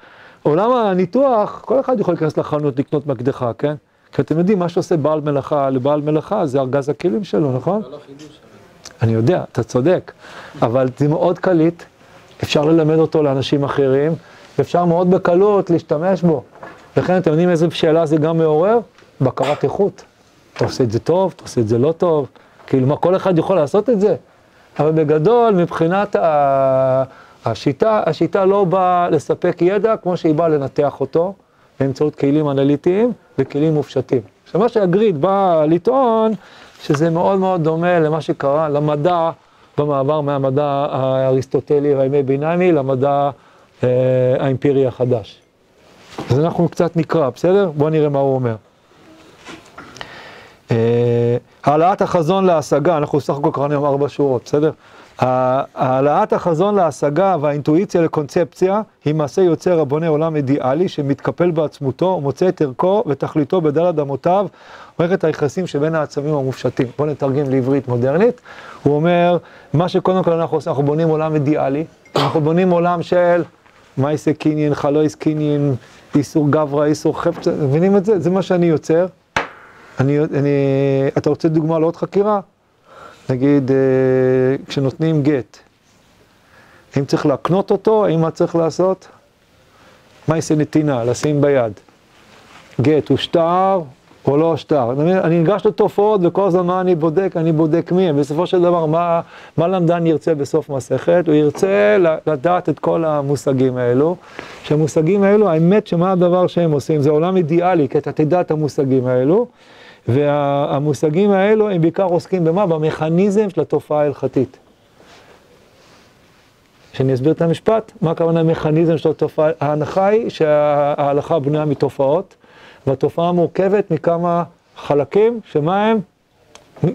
עולם הניתוח, כל אחד יכול להיכנס לחנות לקנות מקדחה, כן? כי אתם יודעים, מה שעושה בעל מלאכה לבעל מלאכה זה ארגז הכלים שלו, נכון? לא. אני יודע, אתה צודק, אבל זה מאוד קליט, אפשר ללמד אותו לאנשים אחרים. ואפשר מאוד בקלות להשתמש בו. לכן אתם יודעים איזה שאלה זה גם מעורר? בקרת איכות. אתה עושה את זה טוב, אתה עושה את זה לא טוב, כאילו מה, כל אחד יכול לעשות את זה? אבל בגדול, מבחינת ה... השיטה, השיטה לא באה לספק ידע כמו שהיא באה לנתח אותו באמצעות כלים אנליטיים וכלים מופשטים. עכשיו מה שהגריד בא לטעון, שזה מאוד מאוד דומה למה שקרה למדע במעבר מהמדע האריסטוטלי והימי ביניימי למדע אה, האימפרי החדש. אז אנחנו קצת נקרא, בסדר? בואו נראה מה הוא אומר. אה, העלאת החזון להשגה, אנחנו סך הכל קראנו היום ארבע שורות, בסדר? העלאת החזון להשגה והאינטואיציה לקונספציה היא מעשה יוצר הבונה עולם אידיאלי שמתקפל בעצמותו ומוצא את ערכו ותכליתו בדלת אמותיו, מערכת היחסים שבין העצמים המופשטים. בואו נתרגם לעברית מודרנית. הוא אומר, מה שקודם כל אנחנו עושים, אנחנו בונים עולם אידיאלי, אנחנו בונים עולם של מייסה קיניאן, חלויס קיניאן, איסור גברא, איסור חפצה, מבינים את זה? זה מה שאני יוצר. אני, אני, אתה רוצה דוגמה לעוד חקירה? נגיד, אה, כשנותנים גט, האם צריך להקנות אותו, האם מה צריך לעשות? מייסה נתינה, לשים ביד. גט הוא שטר, או לא שטר. אני ניגש לתופעות וכל הזמן מה אני בודק, אני בודק מי. בסופו של דבר, מה, מה למדן ירצה בסוף מסכת? הוא ירצה לדעת את כל המושגים האלו. שהמושגים האלו, האמת שמה הדבר שהם עושים, זה עולם אידיאלי, כי אתה תדע את המושגים האלו. והמושגים האלו הם בעיקר עוסקים במה? במכניזם של התופעה ההלכתית. שאני אסביר את המשפט, מה הכוונה מכניזם של התופעה? ההנחה היא שההלכה בנויה מתופעות. והתופעה מורכבת מכמה חלקים שמה הם?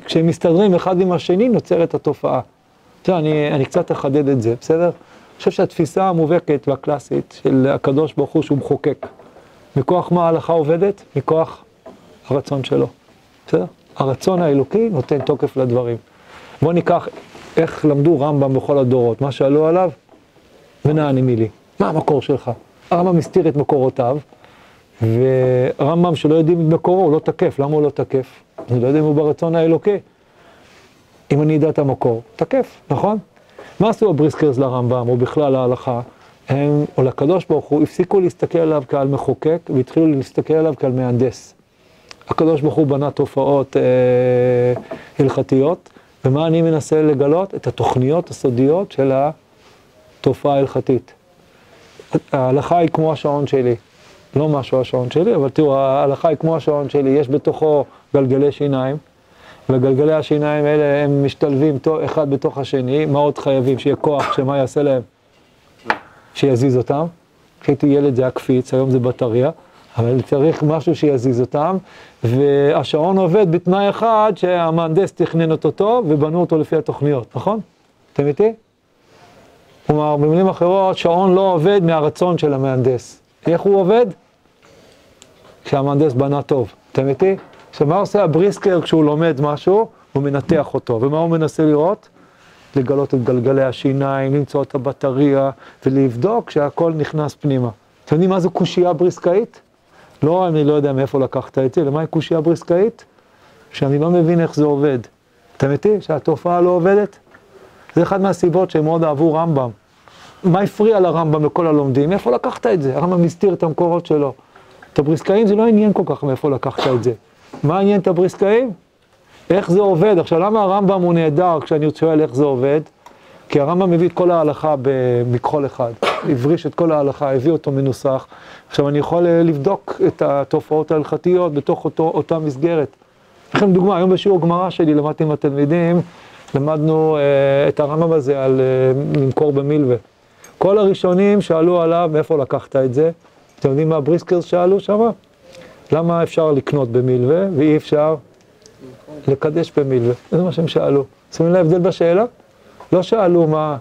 כשהם מסתדרים אחד עם השני נוצרת התופעה. תראה, אני, אני קצת אחדד את זה, בסדר? אני חושב שהתפיסה המובהקת והקלאסית של הקדוש ברוך הוא שהוא מחוקק. מכוח מה ההלכה עובדת? מכוח הרצון שלו, בסדר? הרצון האלוקי נותן תוקף לדברים. בואו ניקח איך למדו רמב"ם בכל הדורות, מה שאלו עליו, ונעני מילי, מה המקור שלך? הרמב"ם הסתיר את מקורותיו, ורמב"ם שלא יודעים את מקורו, הוא לא תקף, למה הוא לא תקף? אני לא יודע אם הוא ברצון האלוקי. אם אני אדע את המקור, תקף, נכון? מה עשו הבריסקרס לרמב"ם, או בכלל להלכה? הם, או לקדוש ברוך הוא, הפסיקו להסתכל עליו כעל מחוקק, והתחילו להסתכל עליו כעל מהנדס. הקדוש ברוך הוא בנה תופעות אה, הלכתיות, ומה אני מנסה לגלות? את התוכניות הסודיות של התופעה ההלכתית. ההלכה היא כמו השעון שלי, לא משהו השעון שלי, אבל תראו, ההלכה היא כמו השעון שלי, יש בתוכו גלגלי שיניים, וגלגלי השיניים האלה הם משתלבים אחד בתוך השני, מה עוד חייבים? שיהיה כוח, שמה יעשה להם? שיזיז אותם. כשהייתי ילד זה היה קפיץ, היום זה בטריה, אבל צריך משהו שיזיז אותם, והשעון עובד בתנאי אחד שהמהנדס תכנן אותו טוב ובנו אותו לפי התוכניות, נכון? אתם איתי? כלומר, במילים אחרות, שעון לא עובד מהרצון של המהנדס. איך הוא עובד? כשהמהנדס בנה טוב. אתם איתי? עכשיו, מה עושה הבריסקר כשהוא לומד משהו? הוא מנתח אותו. ומה הוא מנסה לראות? לגלות את גלגלי השיניים, למצוא את הבטריה, ולבדוק שהכל נכנס פנימה. אתם יודעים מה זו קושייה בריסקאית? לא, אני לא יודע מאיפה לקחת את זה, למה קושייה בריסקאית? שאני לא מבין איך זה עובד. אתם איתי? שהתופעה לא עובדת? זה אחד מהסיבות שהם מאוד אהבו רמב"ם. מה הפריע לרמב"ם לכל הלומדים? מאיפה לקחת את זה? הרמב"ם הסתיר את המקורות שלו. את הבריסקאים זה לא עניין כל כך מאיפה לקחת את זה. מה עניין את הבריסקאים? איך זה עובד. עכשיו, למה הרמב"ם הוא נהדר כשאני שואל איך זה עובד? כי הרמב"ם מביא את כל ההלכה במכחול אחד, הבריש את כל ההלכה, הביא אותו מנוסח. עכשיו, אני יכול אה, לבדוק את התופעות ההלכתיות בתוך אותו, אותה מסגרת. לכם דוגמה, היום בשיעור גמרא שלי למדתי עם התלמידים, למדנו אה, את הרמב"ם הזה על אה, למכור במילווה. כל הראשונים שאלו עליו, מאיפה לקחת את זה? אתם יודעים מה הבריסקרס שאלו שם? למה אפשר לקנות במילווה ואי אפשר לקדש במילווה? זה מה שהם שאלו. שמים להבדל בשאלה? לא שאלו מה,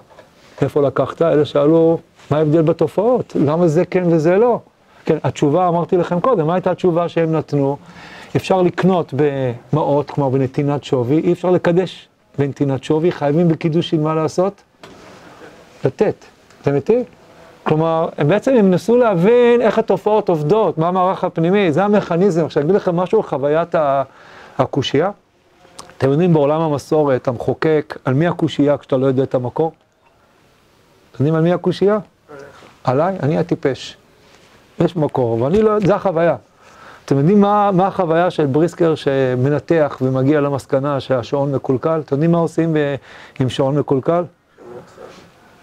איפה לקחת, אלא שאלו מה ההבדל בתופעות, למה זה כן וזה לא. כן, התשובה, אמרתי לכם קודם, מה הייתה התשובה שהם נתנו? אפשר לקנות במעות, כלומר בנתינת שווי, אי אפשר לקדש בנתינת שווי, חייבים בקידושין מה לעשות? לתת. אתם איתי? כלומר, הם בעצם הם נסו להבין איך התופעות עובדות, מה המערך הפנימי, זה המכניזם. עכשיו, אני אגיד לכם משהו על חוויית הקושייה. אתם יודעים, בעולם המסורת, המחוקק, על מי הקושייה כשאתה לא יודע את המקור? אתם יודעים על מי הקושייה? עליי? אני הטיפש. יש מקור, ואני לא, זה החוויה. אתם יודעים מה, מה החוויה של בריסקר שמנתח ומגיע למסקנה שהשעון מקולקל? אתם יודעים מה עושים ב, עם שעון מקולקל?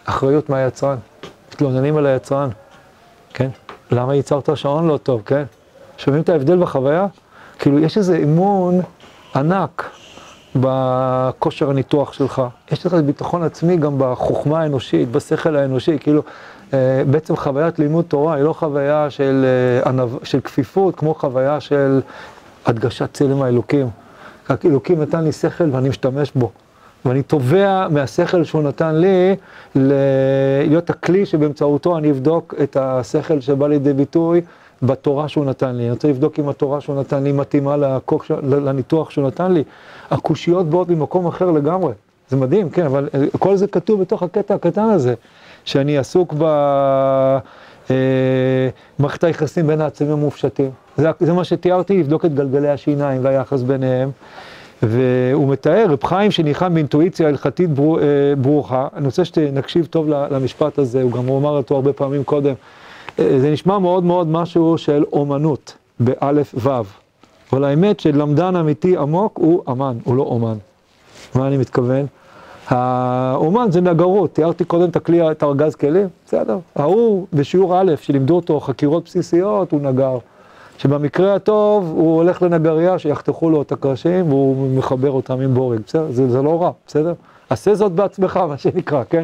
אחריות מהיצרן. מתלוננים על היצרן, כן? למה ייצרת שעון לא טוב, כן? שומעים את ההבדל בחוויה? כאילו, יש איזה אמון ענק בכושר הניתוח שלך. יש לך ביטחון עצמי גם בחוכמה האנושית, בשכל האנושי, כאילו, אה, בעצם חוויית לימוד תורה היא לא חוויה של, אה, של כפיפות, כמו חוויה של הדגשת צלם האלוקים. אלוקים נתן לי שכל ואני משתמש בו. ואני תובע מהשכל שהוא נתן לי להיות הכלי שבאמצעותו אני אבדוק את השכל שבא לידי ביטוי בתורה שהוא נתן לי. אני רוצה לבדוק אם התורה שהוא נתן לי מתאימה לקוק, לניתוח שהוא נתן לי. הקושיות באות ממקום אחר לגמרי. זה מדהים, כן, אבל אה, כל זה כתוב בתוך הקטע הקטן הזה, שאני עסוק במערכת אה, היחסים בין העצמים המופשטים. זה, זה מה שתיארתי, לבדוק את גלגלי השיניים והיחס ביניהם. והוא מתאר, רב חיים שניחם באינטואיציה הלכתית ברור, אה, ברוכה, אני רוצה שנקשיב טוב למשפט הזה, הוא גם אמר אותו הרבה פעמים קודם, אה, זה נשמע מאוד מאוד משהו של אומנות, באלף וו, אבל האמת שלמדן אמיתי עמוק הוא אמן, הוא לא אומן. מה אני מתכוון? האומן זה נגרות, תיארתי קודם את הכלי, את ארגז כלים, בסדר. ההוא בשיעור א', שלימדו אותו חקירות בסיסיות, הוא נגר. שבמקרה הטוב הוא הולך לנגריה שיחתכו לו את הקרשים והוא מחבר אותם עם בורג, בסדר? זה, זה לא רע, בסדר? עשה זאת בעצמך, מה שנקרא, כן?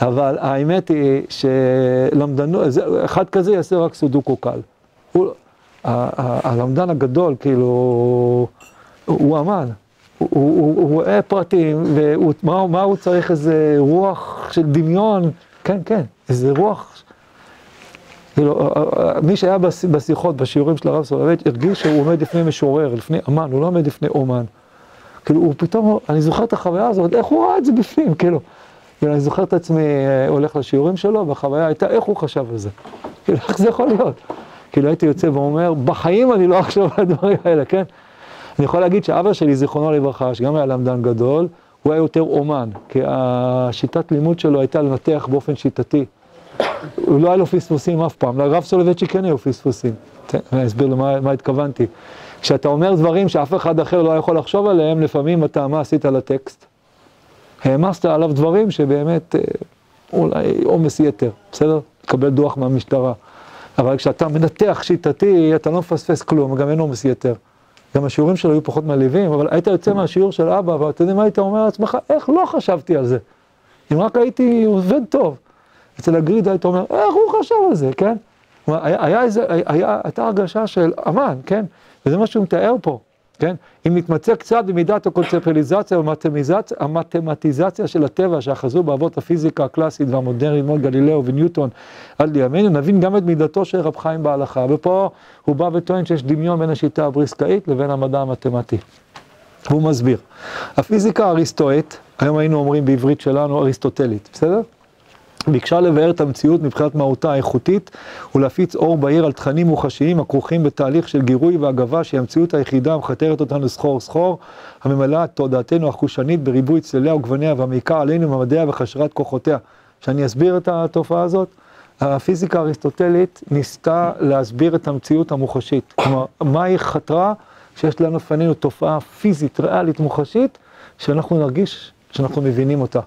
אבל האמת היא שלמדנו, אחד כזה יעשה רק סודוקו קל. הוא, הלמדן הגדול, כאילו, הוא אמן. הוא רואה פרטים, ומה הוא צריך איזה רוח של דמיון, כן, כן, איזה רוח. כאילו, מי שהיה בשיחות, בשיעורים של הרב סולובייץ', הרגיש שהוא עומד לפני משורר, לפני אמן, הוא לא עומד לפני אומן. כאילו, הוא פתאום, אני זוכר את החוויה הזאת, איך הוא ראה את זה בפנים, כאילו. אני זוכר את עצמי אה, הולך לשיעורים שלו, והחוויה הייתה, איך הוא חשב על זה? כאילו, איך זה יכול להיות? כאילו, הייתי יוצא ואומר, בחיים אני לא אחשוב על הדברים האלה, כן? אני יכול להגיד שאבא שלי, זיכרונו לברכה, שגם היה למדן גדול, הוא היה יותר אומן, כי השיטת לימוד שלו הייתה לנתח באופן שיטתי. הוא לא היה לו פספוסים אף פעם, לרב סולובייצ'י כן היו פספוסים. אני אסביר למה מה התכוונתי. כשאתה אומר דברים שאף אחד אחר לא יכול לחשוב עליהם, לפעמים אתה, מה עשית לטקסט? העמסת עליו דברים שבאמת, אה, אולי עומס יתר, בסדר? תקבל דוח מהמשטרה. אבל כשאתה מנתח שיטתי, אתה לא מפספס כלום, גם אין עומס יתר. גם השיעורים שלו היו פחות מעליבים, אבל היית יוצא מהשיעור של אבא, ואתה יודע מה היית אומר לעצמך, איך לא חשבתי על זה? אם רק הייתי עובד טוב. אצל הגריד היית אומר, איך הוא חשב על זה, כן? היה, היה איזה, הייתה הרגשה של אמן, כן? וזה מה שהוא מתאר פה. כן? אם נתמצא קצת במידת הקונספטליזציה והמתמטיזציה של הטבע שאחזו באבות הפיזיקה הקלאסית והמודרנית, כמו גלילאו וניוטון עד לימינו, נבין גם את מידתו של רב חיים בהלכה. ופה הוא בא וטוען שיש דמיון בין השיטה הבריסקאית לבין המדע המתמטי. והוא מסביר. הפיזיקה האריסטואית, היום היינו אומרים בעברית שלנו אריסטוטלית, בסדר? ביקשה לבאר את המציאות מבחינת מהותה האיכותית ולהפיץ אור בהיר על תכנים מוחשיים הכרוכים בתהליך של גירוי והגבה שהיא המציאות היחידה המכתרת אותנו סחור סחור, הממלאה את תודעתנו החושנית בריבוי צלליה וגווניה והמעיקה עלינו ממדיה וחשרת כוחותיה. שאני אסביר את התופעה הזאת? הפיזיקה האריסטוטלית ניסתה להסביר את המציאות המוחשית. כלומר, מה היא חתרה שיש לנו לפנינו תופעה פיזית, ריאלית, מוחשית, שאנחנו נרגיש שאנחנו מבינים אותה.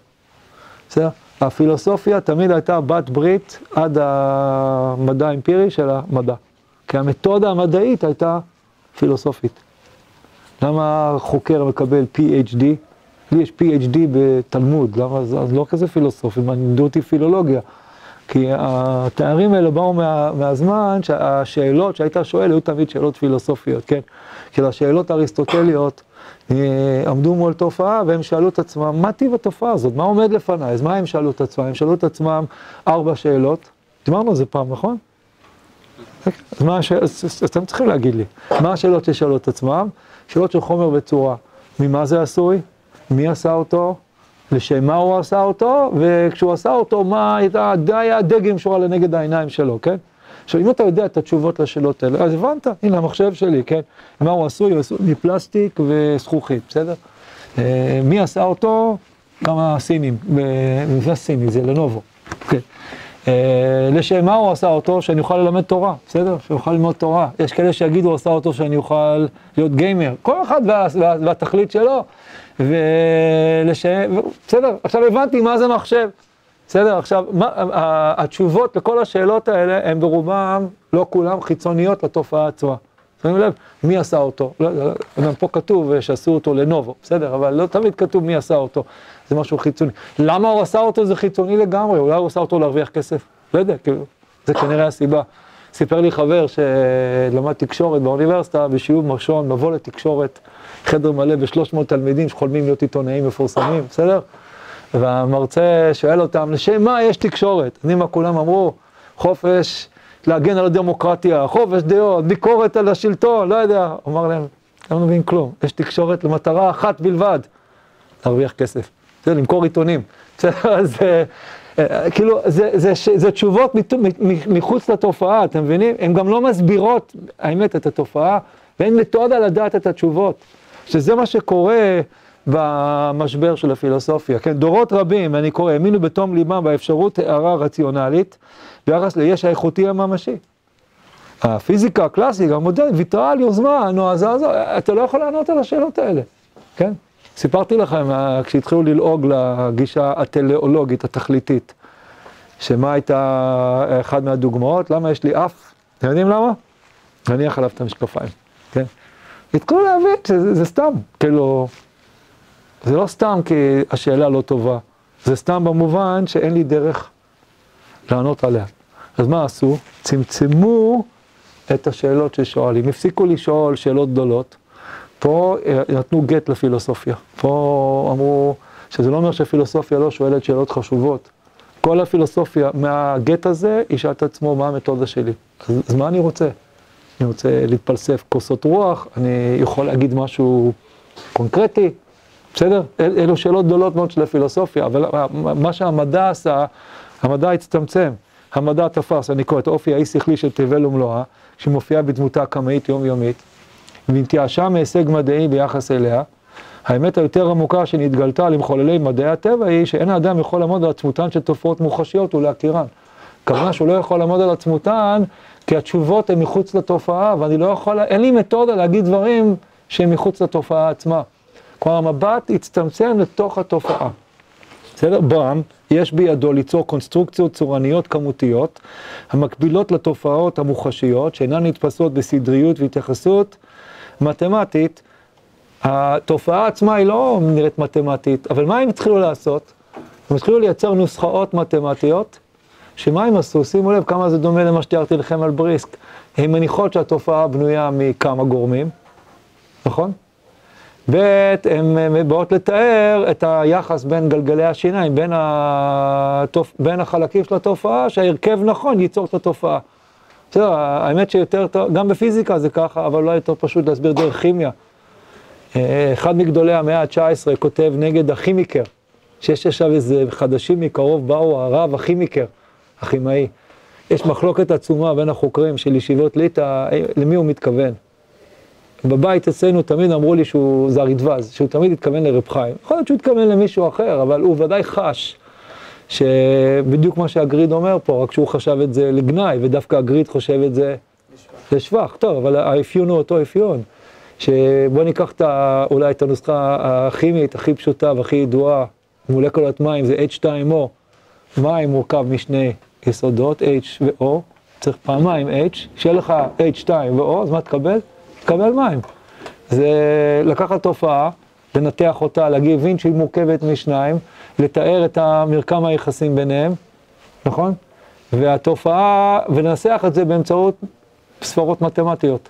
בסדר? הפילוסופיה תמיד הייתה בת ברית עד המדע האמפירי של המדע. כי המתודה המדעית הייתה פילוסופית. למה חוקר מקבל PhD? לי יש PhD בתלמוד, למה זה לא כזה פילוסופי, לימדו אותי פילולוגיה. כי התארים האלה באו מה, מהזמן שהשאלות שהיית שואל היו תמיד שאלות פילוסופיות, כן? כאילו השאלות האריסטוטליות עמדו מול תופעה והם שאלו את עצמם, מה טיב התופעה הזאת? מה עומד לפניי? אז מה הם שאלו את עצמם? הם שאלו את עצמם ארבע שאלות, דיברנו על זה פעם, נכון? אז מה השאלות, אז אתם צריכים להגיד לי, מה השאלות ששאלו את עצמם? שאלות של חומר וצורה. ממה זה עשוי? מי עשה אותו? לשם מה הוא עשה אותו? וכשהוא עשה אותו, מה הייתה, היה הדגם שורה לנגד העיניים שלו, כן? עכשיו, אם אתה יודע את התשובות לשאלות האלה, אז הבנת, הנה המחשב שלי, כן? מה הוא עשוי? הוא עשוי מפלסטיק וזכוכית, בסדר? אה, מי עשה אותו? כמה סינים, מבנה סיני, זה לנובו, כן. אה, לשם מה הוא עשה אותו? שאני אוכל ללמד תורה, בסדר? שאני אוכל ללמוד תורה. יש כאלה שיגידו, הוא עשה אותו שאני אוכל להיות גיימר. כל אחד וה, וה, והתכלית שלו. ולשם, בסדר, עכשיו הבנתי מה זה מחשב. בסדר? עכשיו, מה, התשובות לכל השאלות האלה הן ברובם, לא כולם, חיצוניות לתופעה עצמה. שמים לב, מי עשה אותו? לא, לא, גם פה כתוב שעשו אותו לנובו, בסדר? אבל לא תמיד כתוב מי עשה אותו, זה משהו חיצוני. למה הוא עשה אותו זה חיצוני לגמרי, אולי הוא עשה אותו להרוויח כסף? לא יודע, כאילו, זה כנראה הסיבה. סיפר לי חבר שלמד תקשורת באוניברסיטה, בשיעור ראשון, מבוא לתקשורת, חדר מלא ב-300 תלמידים שחולמים להיות עיתונאים מפורסמים, בסדר? והמרצה שואל אותם, לשם מה יש תקשורת? יודעים מה כולם אמרו? חופש להגן על הדמוקרטיה, חופש דעות, ביקורת על השלטון, לא יודע. אמר להם, לא מבין כלום, יש תקשורת למטרה אחת בלבד, להרוויח כסף. זה למכור עיתונים. אז כאילו, זה, זה, זה, זה תשובות מחוץ לתופעה, אתם מבינים? הן גם לא מסבירות, האמת, את התופעה, ואין מתודה לדעת את התשובות. שזה מה שקורה במשבר של הפילוסופיה. כן, דורות רבים, אני קורא, האמינו בתום ליבם באפשרות הערה רציונלית ביחס ליש האיכותי הממשי. הפיזיקה הקלאסית, המודרנית, ויתרה על יוזמה נועזה הזו, אתה לא יכול לענות על השאלות האלה, כן? סיפרתי לכם, אה, כשהתחילו ללעוג לגישה הטלאולוגית, התכליתית, שמה הייתה אחת מהדוגמאות, למה יש לי אף? אתם יודעים למה? נניח עליו את המשקפיים, כן? התחילו להבין שזה סתם, כאילו... זה לא סתם כי השאלה לא טובה, זה סתם במובן שאין לי דרך לענות עליה. אז מה עשו? צמצמו את השאלות ששואלים. הפסיקו לשאול שאלות גדולות. פה אה, נתנו גט לפילוסופיה. פה אמרו שזה לא אומר שהפילוסופיה לא שואלת שאלות חשובות. כל הפילוסופיה מהגט הזה ישאל את עצמו מה המתודה שלי. אז, אז מה אני רוצה? אני רוצה להתפלסף כוסות רוח, אני יכול להגיד משהו קונקרטי, בסדר? אל, אלו שאלות גדולות מאוד של הפילוסופיה, אבל מה שהמדע עשה, המדע הצטמצם. המדע תפס, אני קורא את האופי האי-שכלי של תבל ומלואה, שמופיעה בדמותה הקמאית יומיומית, והתייאשה מהישג מדעי ביחס אליה. האמת היותר עמוקה שנתגלתה למחוללי מדעי הטבע היא שאין האדם יכול לעמוד על עצמותן של תופעות מוחשיות ולהכירן. הכוונה שהוא לא יכול לעמוד על עצמותן כי התשובות הן מחוץ לתופעה, ואני לא יכול, אין לי מתודה להגיד דברים שהם מחוץ לתופעה עצמה. כלומר, המבט הצטמצם לתוך התופעה. בסדר? ברם, יש בידו ליצור קונסטרוקציות צורניות כמותיות, המקבילות לתופעות המוחשיות, שאינן נתפסות בסדריות והתייחסות מתמטית. התופעה עצמה היא לא נראית מתמטית, אבל מה הם התחילו לעשות? הם התחילו לייצר נוסחאות מתמטיות, שמה הם עשו? שימו לב כמה זה דומה למה שתיארתי לכם על בריסק. הן מניחות שהתופעה בנויה מכמה גורמים, נכון? ב', הן באות לתאר את היחס בין גלגלי השיניים, בין, התופ... בין החלקים של התופעה, שההרכב נכון ייצור את התופעה. בסדר, האמת שיותר גם בפיזיקה זה ככה, אבל אולי יותר פשוט להסביר דרך כימיה. אה, אחד מגדולי המאה ה-19 כותב נגד הכימיקר, שיש עכשיו איזה חדשים מקרוב באו, הרב הכימיקר, הכימאי. יש מחלוקת עצומה בין החוקרים של ישיבות ליטא, אה, למי הוא מתכוון. בבית אצלנו תמיד אמרו לי שהוא זה הרדווז, שהוא תמיד התכוון לרב חיים. יכול להיות שהוא התכוון למישהו אחר, אבל הוא ודאי חש שבדיוק מה שהגריד אומר פה, רק שהוא חשב את זה לגנאי, ודווקא הגריד חושב את זה לשבח. טוב, אבל האפיון הוא אותו אפיון. שבוא ניקח את ה, אולי את הנוסחה הכימית הכי פשוטה והכי ידועה, מולקולת מים זה H2O. מים מורכב משני יסודות, H ו-O, צריך פעמיים H, שיהיה לך H2 ו-O, אז מה תקבל? תקבל מים. זה לקחת תופעה, לנתח אותה, להבין שהיא מורכבת משניים, לתאר את המרקם היחסים ביניהם, נכון? והתופעה, ולנסח את זה באמצעות ספרות מתמטיות.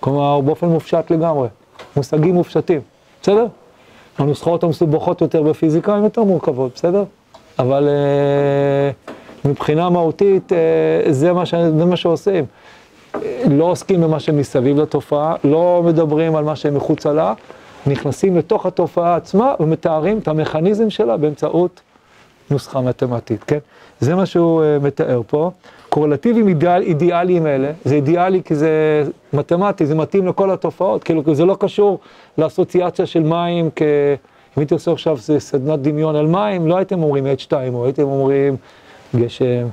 כלומר, באופן מופשט לגמרי, מושגים מופשטים, בסדר? הנוסחאות המסובכות יותר בפיזיקה הן יותר מורכבות, בסדר? אבל uh, מבחינה מהותית uh, זה, מה ש... זה מה שעושים. לא עוסקים במה שמסביב לתופעה, לא מדברים על מה שמחוצה לה, נכנסים לתוך התופעה עצמה ומתארים את המכניזם שלה באמצעות נוסחה מתמטית, כן? זה מה שהוא uh, מתאר פה. קורלטיבים אידיאל, אידיאליים אלה, זה אידיאלי כי זה מתמטי, זה מתאים לכל התופעות, כאילו זה לא קשור לאסוציאציה של מים, כ... אם הייתי עושה עכשיו סדנת דמיון על מים, לא הייתם אומרים H2, או הייתם אומרים גשם,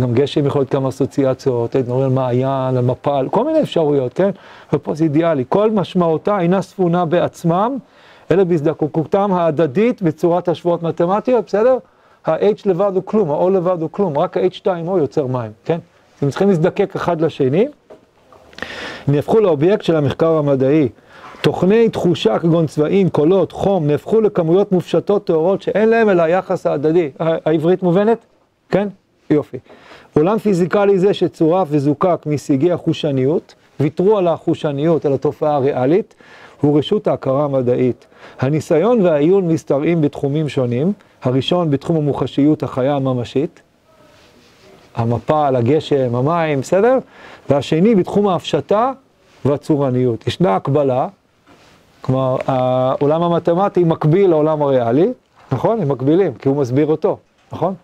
גם גשם יכול להיות כמה אסוציאציות, על מעיין, על מפל, כל מיני אפשרויות, כן? ופה זה אידיאלי. כל משמעותה אינה ספונה בעצמם, אלא בהזדקקותם ההדדית בצורת השוואות מתמטיות, בסדר? ה-H לבד הוא כלום, ה-O לבד הוא כלום, רק ה-H2O יוצר מים, כן? הם צריכים להזדקק אחד לשני. נהפכו לאובייקט של המחקר המדעי. תוכני תחושה כגון צבעים, קולות, חום, נהפכו לכמויות מופשטות טהורות שאין להם אלא היחס ההדדי. העברית מובנת? כן? יופי. עולם פיזיקלי זה שצורף וזוקק מסיגי החושניות, ויתרו על החושניות, על התופעה הריאלית, הוא רשות ההכרה המדעית. הניסיון והעיון משתרעים בתחומים שונים, הראשון בתחום המוחשיות החיה הממשית, המפל, הגשם, המים, בסדר? והשני בתחום ההפשטה והצורניות. ישנה הקבלה, כלומר, העולם המתמטי מקביל לעולם הריאלי, נכון? הם מקבילים, כי הוא מסביר אותו, נכון?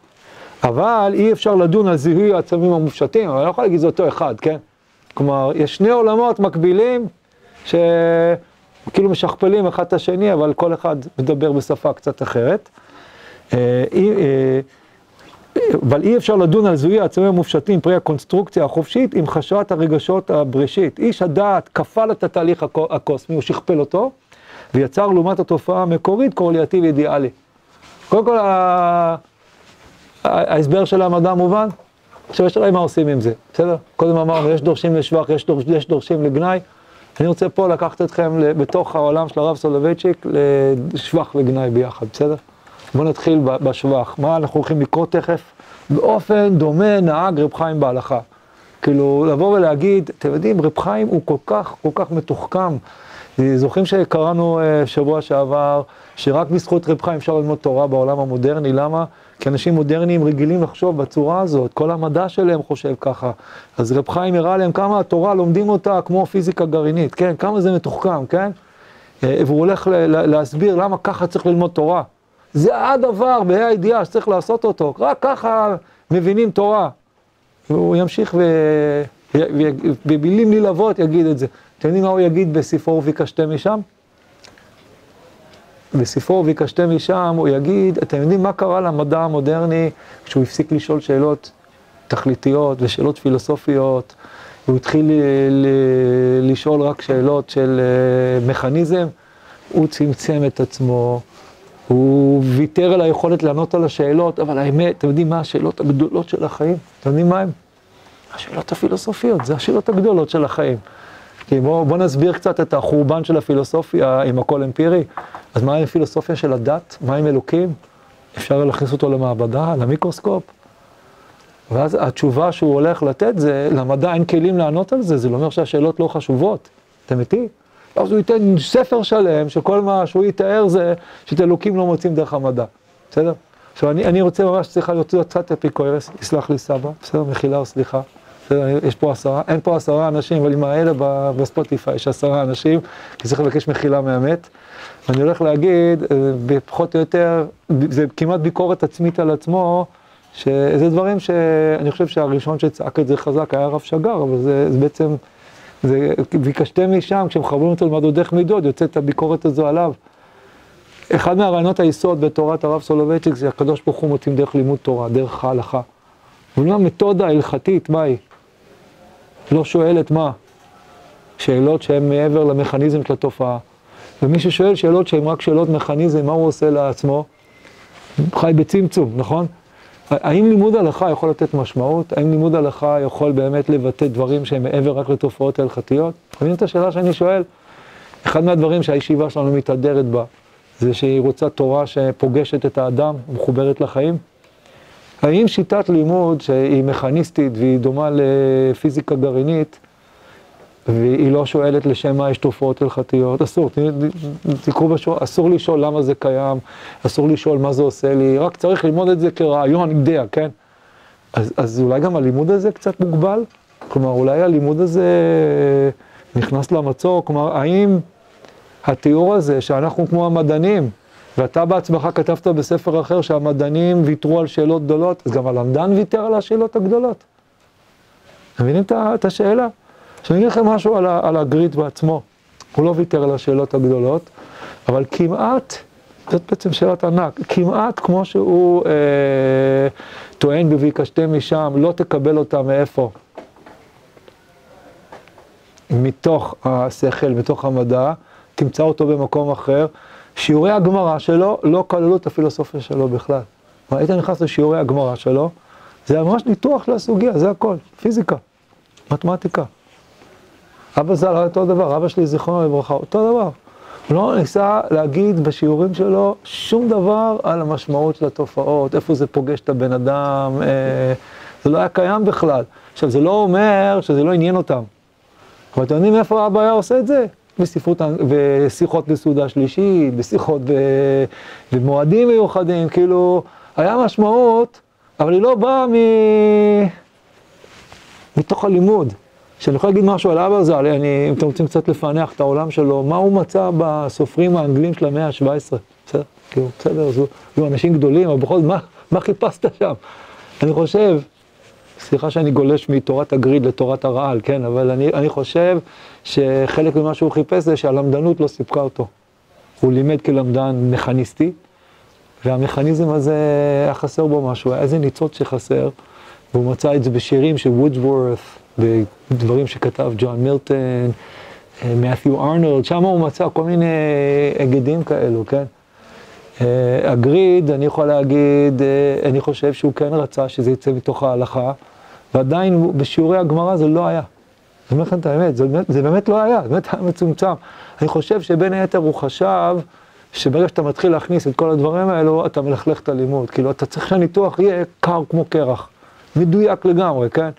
אבל אי אפשר לדון על זיהוי העצמים המופשטים, אבל אני לא יכול להגיד זה אותו אחד, כן? כלומר, יש שני עולמות מקבילים, שכאילו משכפלים אחד את השני, אבל כל אחד מדבר בשפה קצת אחרת. אה, אה, אבל אי אפשר לדון על זיהוי העצמים המופשטים, פרי הקונסטרוקציה החופשית, עם חשרת הרגשות הבראשית. איש הדעת כפל את התהליך הקוסמי, הוא שכפל אותו, ויצר לעומת התופעה המקורית קורליאטיב אידיאלי. קודם כל, ההסבר של המדע מובן, עכשיו יש להם מה עושים עם זה, בסדר? קודם אמרנו, יש דורשים לשבח, יש, דורש, יש דורשים לגנאי. אני רוצה פה לקחת אתכם בתוך העולם של הרב סולובייצ'יק לשבח וגנאי ביחד, בסדר? בואו נתחיל בשבח. מה אנחנו הולכים לקרוא תכף? באופן דומה נהג רב חיים בהלכה. כאילו, לבוא ולהגיד, אתם יודעים, רב חיים הוא כל כך, כל כך מתוחכם. זוכרים שקראנו uh, שבוע שעבר, שרק בזכות רב חיים אפשר ללמוד תורה בעולם המודרני, למה? כי אנשים מודרניים רגילים לחשוב בצורה הזאת, כל המדע שלהם חושב ככה. אז רב חיים הראה להם כמה התורה לומדים אותה כמו פיזיקה גרעינית, כן? כמה זה מתוחכם, כן? אה, והוא הולך להסביר למה ככה צריך ללמוד תורה. זה הדבר בה"א הידיעה שצריך לעשות אותו, רק ככה מבינים תורה. והוא ימשיך ובמילים נלהבות יגיד את זה. אתם יודעים מה הוא יגיד בספרו וביקשתם משם? בספרו וביקשתם משם הוא יגיד, אתם יודעים מה קרה למדע המודרני כשהוא הפסיק לשאול שאלות תכליתיות ושאלות פילוסופיות, הוא התחיל לשאול רק שאלות של אה, מכניזם, הוא צמצם את עצמו, הוא ויתר על היכולת לענות על השאלות, אבל האמת, אתם יודעים מה השאלות הגדולות של החיים? אתם יודעים מה הן? השאלות הפילוסופיות, זה השאלות הגדולות של החיים. כי בואו בוא נסביר קצת את החורבן של הפילוסופיה עם הכל אמפירי. אז מה עם פילוסופיה של הדת? מה עם אלוקים? אפשר להכניס אותו למעבדה, למיקרוסקופ? ואז התשובה שהוא הולך לתת זה, למדע אין כלים לענות על זה, זה לא אומר שהשאלות לא חשובות. אתם איתי? אז הוא ייתן ספר שלם, שכל מה שהוא יתאר זה שאת אלוקים לא מוצאים דרך המדע. בסדר? עכשיו, אני, אני רוצה ממש, סליחה, להוציא קצת אפיקוירס, יסלח לי סבא, בסדר? מחילה או סליחה. יש פה עשרה, אין פה עשרה אנשים, אבל עם האלה בספוטיפיי יש עשרה אנשים, כי צריך לבקש מחילה מהמת. ואני הולך להגיד, אה, פחות או יותר, זה כמעט ביקורת עצמית על עצמו, שזה דברים שאני חושב שהראשון שצעק את זה חזק היה הרב שגר, אבל זה, זה בעצם, זה ביקשתם משם, כשמחברים אותו למדודך מידות, יוצאת הביקורת הזו עליו. אחד מהרעיונות היסוד בתורת הרב סולובייצ'יק זה הקדוש ברוך הוא מוצאים דרך לימוד תורה, דרך ההלכה. ומה מתודה הלכתית, מה? לא שואלת מה? שאלות שהן מעבר למכניזם של התופעה. ומי ששואל שאלות שהן רק שאלות מכניזם, מה הוא עושה לעצמו? חי בצמצום, נכון? האם לימוד הלכה יכול לתת משמעות? האם לימוד הלכה יכול באמת לבטא דברים שהם מעבר רק לתופעות הלכתיות? מבין את השאלה שאני שואל? אחד מהדברים שהישיבה שלנו מתהדרת בה, זה שהיא רוצה תורה שפוגשת את האדם, מחוברת לחיים. האם שיטת לימוד שהיא מכניסטית והיא דומה לפיזיקה גרעינית, והיא לא שואלת לשם מה יש תופעות הלכתיות, אסור, תקראו בשור, אסור לשאול למה זה קיים, אסור לשאול מה זה עושה לי, רק צריך ללמוד את זה כרעיון אידאה, כן? אז, אז אולי גם הלימוד הזה קצת מוגבל? כלומר, אולי הלימוד הזה נכנס למצור, כלומר, האם התיאור הזה שאנחנו כמו המדענים, ואתה בעצמך כתבת בספר אחר שהמדענים ויתרו על שאלות גדולות, אז גם הלמדן ויתר על השאלות הגדולות. אתם מבינים את השאלה? עכשיו אני אגיד לכם משהו על, על הגריד בעצמו. הוא לא ויתר על השאלות הגדולות, אבל כמעט, זאת בעצם שאלת ענק, כמעט כמו שהוא אה, טוען בביקשתם משם, לא תקבל אותה מאיפה? מתוך השכל, מתוך המדע, תמצא אותו במקום אחר. שיעורי הגמרא שלו לא כללו את הפילוסופיה שלו בכלל. כלומר, היית נכנס לשיעורי הגמרא שלו, זה היה ממש ניתוח של הסוגיה, זה הכל, פיזיקה, מתמטיקה. אבא ז"ל היה אותו דבר, אבא שלי זיכרונו לברכה, אותו דבר. הוא לא ניסה להגיד בשיעורים שלו שום דבר על המשמעות של התופעות, איפה זה פוגש את הבן אדם, אה, זה לא היה קיים בכלל. עכשיו, זה לא אומר שזה לא עניין אותם. אבל אתם יודעים איפה אבא היה עושה את זה? בספרות, בשיחות בסעודה שלישית, בשיחות במועדים מיוחדים, כאילו, היה משמעות, אבל היא לא באה מ... מתוך הלימוד. שאני יכול להגיד משהו על אבא ז"ל, אם אתם רוצים קצת לפענח את העולם שלו, מה הוא מצא בסופרים האנגלים של המאה ה-17? בסדר, כאילו, בסדר, זו אנשים גדולים, אבל בכל זאת, מה, מה חיפשת שם? אני חושב, סליחה שאני גולש מתורת הגריד לתורת הרעל, כן, אבל אני, אני חושב שחלק ממה שהוא חיפש זה שהלמדנות לא סיפקה אותו. הוא לימד כלמדן מכניסטי, והמכניזם הזה היה חסר בו משהו, היה איזה ניצוץ שחסר, והוא מצא את זה בשירים של וודסוורת, בדברים שכתב ג'ון מילטון, מת'יו ארנולד, שם הוא מצא כל מיני היגדים כאלו, כן? הגריד, אני יכול להגיד, אני חושב שהוא כן רצה שזה יצא מתוך ההלכה, ועדיין בשיעורי הגמרא זה לא היה. אני אומר לכם את האמת, זה באמת, זה באמת לא היה, זה באמת היה מצומצם. אני חושב שבין היתר הוא חשב שברגע שאתה מתחיל להכניס את כל הדברים האלו, אתה מלכלך את הלימוד. כאילו, אתה צריך שהניתוח יהיה קר כמו קרח, מדויק לגמרי, כן?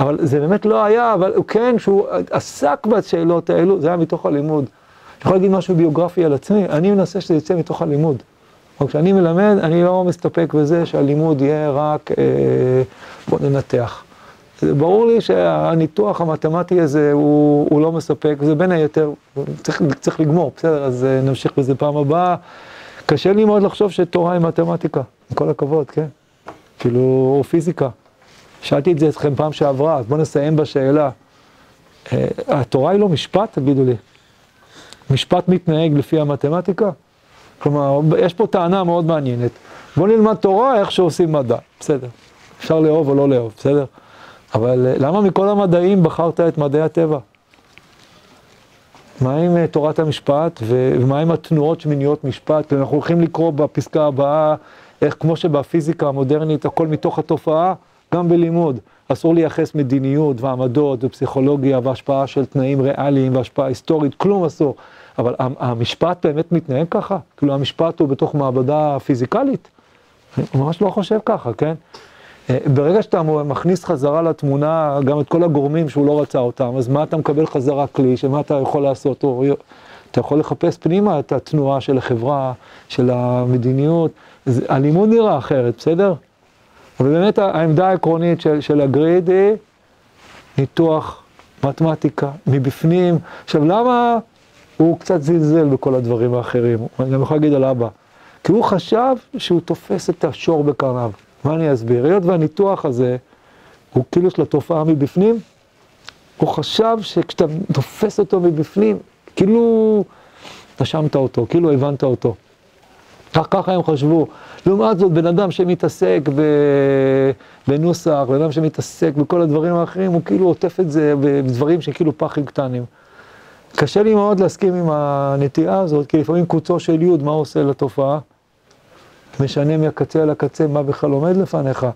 אבל זה באמת לא היה, אבל כן, שהוא עסק בשאלות האלו, זה היה מתוך הלימוד. אני יכול להגיד משהו ביוגרפי על עצמי, אני מנסה שזה יצא מתוך הלימוד. אבל כשאני מלמד, אני לא מסתפק בזה שהלימוד יהיה רק, אה, בוא ננתח. זה ברור לי שהניתוח המתמטי הזה הוא, הוא לא מספק, וזה בין היתר, צריך, צריך לגמור, בסדר, אז אה, נמשיך בזה פעם הבאה. קשה לי מאוד לחשוב שתורה היא מתמטיקה, עם כל הכבוד, כן? כאילו, או פיזיקה. שאלתי את זה אתכם פעם שעברה, אז בואו נסיים בשאלה. אה, התורה היא לא משפט, תגידו לי. משפט מתנהג לפי המתמטיקה? כלומר, יש פה טענה מאוד מעניינת. בואו נלמד תורה איך שעושים מדע, בסדר. אפשר לאהוב או לא לאהוב, בסדר? אבל אה, למה מכל המדעים בחרת את מדעי הטבע? מה עם אה, תורת המשפט ומה עם התנועות שמיניות משפט? אנחנו הולכים לקרוא בפסקה הבאה, איך כמו שבפיזיקה המודרנית הכל מתוך התופעה, גם בלימוד. אסור לייחס מדיניות ועמדות ופסיכולוגיה והשפעה של תנאים ריאליים והשפעה היסטורית, כלום אסור. אבל המשפט באמת מתנהג ככה? כאילו המשפט הוא בתוך מעבדה פיזיקלית? אני ממש לא חושב ככה, כן? אה, ברגע שאתה מכניס חזרה לתמונה גם את כל הגורמים שהוא לא רצה אותם, אז מה אתה מקבל חזרה כלי, שמה אתה יכול לעשות? או, אתה יכול לחפש פנימה את התנועה של החברה, של המדיניות, הלימוד נראה אחרת, בסדר? אבל באמת העמדה העקרונית של, של הגריד היא ניתוח מתמטיקה מבפנים. עכשיו למה הוא קצת זלזל בכל הדברים האחרים? אני גם יכול להגיד על אבא. כי הוא חשב שהוא תופס את השור בקרניו. מה אני אסביר? היות והניתוח הזה הוא כאילו של התופעה מבפנים, הוא חשב שכשאתה תופס אותו מבפנים, כאילו נשמת אותו, כאילו הבנת אותו. ככה הם חשבו. לעומת זאת, בן אדם שמתעסק ב... בנוסח, בן אדם שמתעסק בכל הדברים האחרים, הוא כאילו עוטף את זה בדברים שכאילו פחים קטנים. קשה לי מאוד להסכים עם הנטייה הזאת, כי לפעמים קוצו של יוד, מה עושה לתופעה? משנה מהקצה אל הקצה מה בכלל עומד לפניך.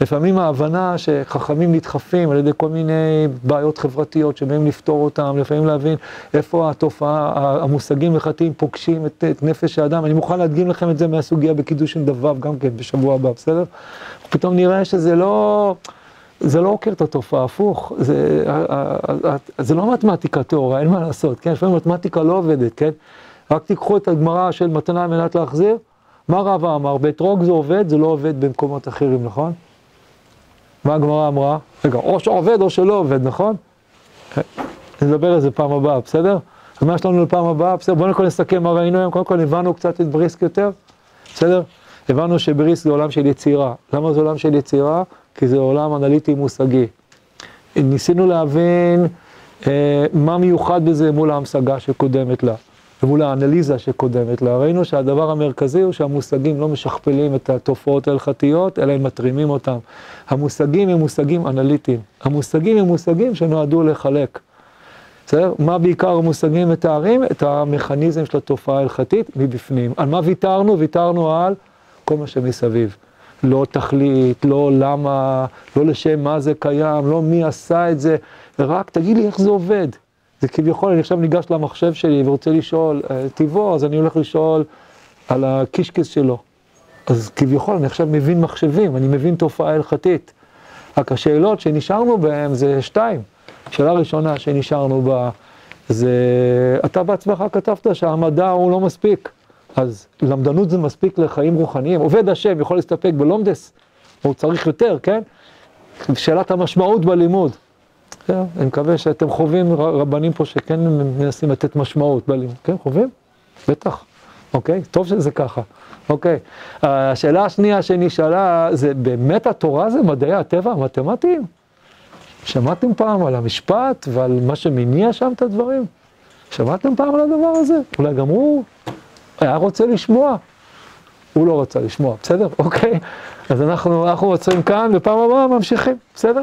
לפעמים ההבנה שחכמים נדחפים על ידי כל מיני בעיות חברתיות שבאים לפתור אותם, לפעמים להבין איפה התופעה, המושגים הלכתיים פוגשים את, את נפש האדם. אני מוכן להדגים לכם את זה מהסוגיה בקידוש עם דבב גם כן בשבוע הבא, בסדר? פתאום נראה שזה לא... זה לא עוקר את התופעה, הפוך, זה, זה לא מתמטיקה טהורה, אין מה לעשות, כן? לפעמים מתמטיקה לא עובדת, כן? רק תיקחו את הגמרא של מתנה על מנת להחזיר, מה רבא אמר? באתרוג זה עובד, זה לא עובד במקומות אחרים, נכון? מה הגמרא אמרה? רגע, או שעובד או שלא עובד, נכון? נדבר על זה פעם הבאה, בסדר? אז מה יש לנו לפעם הבאה? בסדר, בואו נקרא נסכם מה ראינו היום, קודם כל הבנו קצת את בריסק יותר, בסדר? הבנו שבריסק זה עולם של יצירה. למה זה עולם של יצירה? כי זה עולם אנליטי מושגי. ניסינו להבין אה, מה מיוחד בזה מול ההמשגה שקודמת לה. ומול האנליזה שקודמת לה, ראינו שהדבר המרכזי הוא שהמושגים לא משכפלים את התופעות ההלכתיות, אלא הם מתרימים אותם. המושגים הם מושגים אנליטיים. המושגים הם מושגים שנועדו לחלק. בסדר? מה בעיקר המושגים מתארים? את המכניזם של התופעה ההלכתית מבפנים. על מה ויתרנו? ויתרנו על כל מה שמסביב. לא תכלית, לא למה, לא לשם מה זה קיים, לא מי עשה את זה, רק תגיד לי איך זה עובד. זה כביכול, אני עכשיו ניגש למחשב שלי ורוצה לשאול אה, טיבו, אז אני הולך לשאול על הקישקס שלו. אז כביכול, אני עכשיו מבין מחשבים, אני מבין תופעה הלכתית. רק השאלות שנשארנו בהן זה שתיים. שאלה ראשונה שנשארנו בה, זה, אתה בעצמך כתבת שהמדע הוא לא מספיק. אז למדנות זה מספיק לחיים רוחניים. עובד השם יכול להסתפק בלומדס, הוא צריך יותר, כן? שאלת המשמעות בלימוד. כן, אני מקווה שאתם חווים רבנים פה שכן מנסים לתת משמעות בלימוד, כן, חווים? בטח, אוקיי? טוב שזה ככה, אוקיי. השאלה השנייה שנשאלה, זה באמת התורה זה מדעי הטבע המתמטיים? שמעתם פעם על המשפט ועל מה שמניע שם את הדברים? שמעתם פעם על הדבר הזה? אולי גם הוא היה רוצה לשמוע. הוא לא רצה לשמוע, בסדר? אוקיי? אז אנחנו, אנחנו עוצרים כאן, ופעם הבאה ממשיכים, בסדר?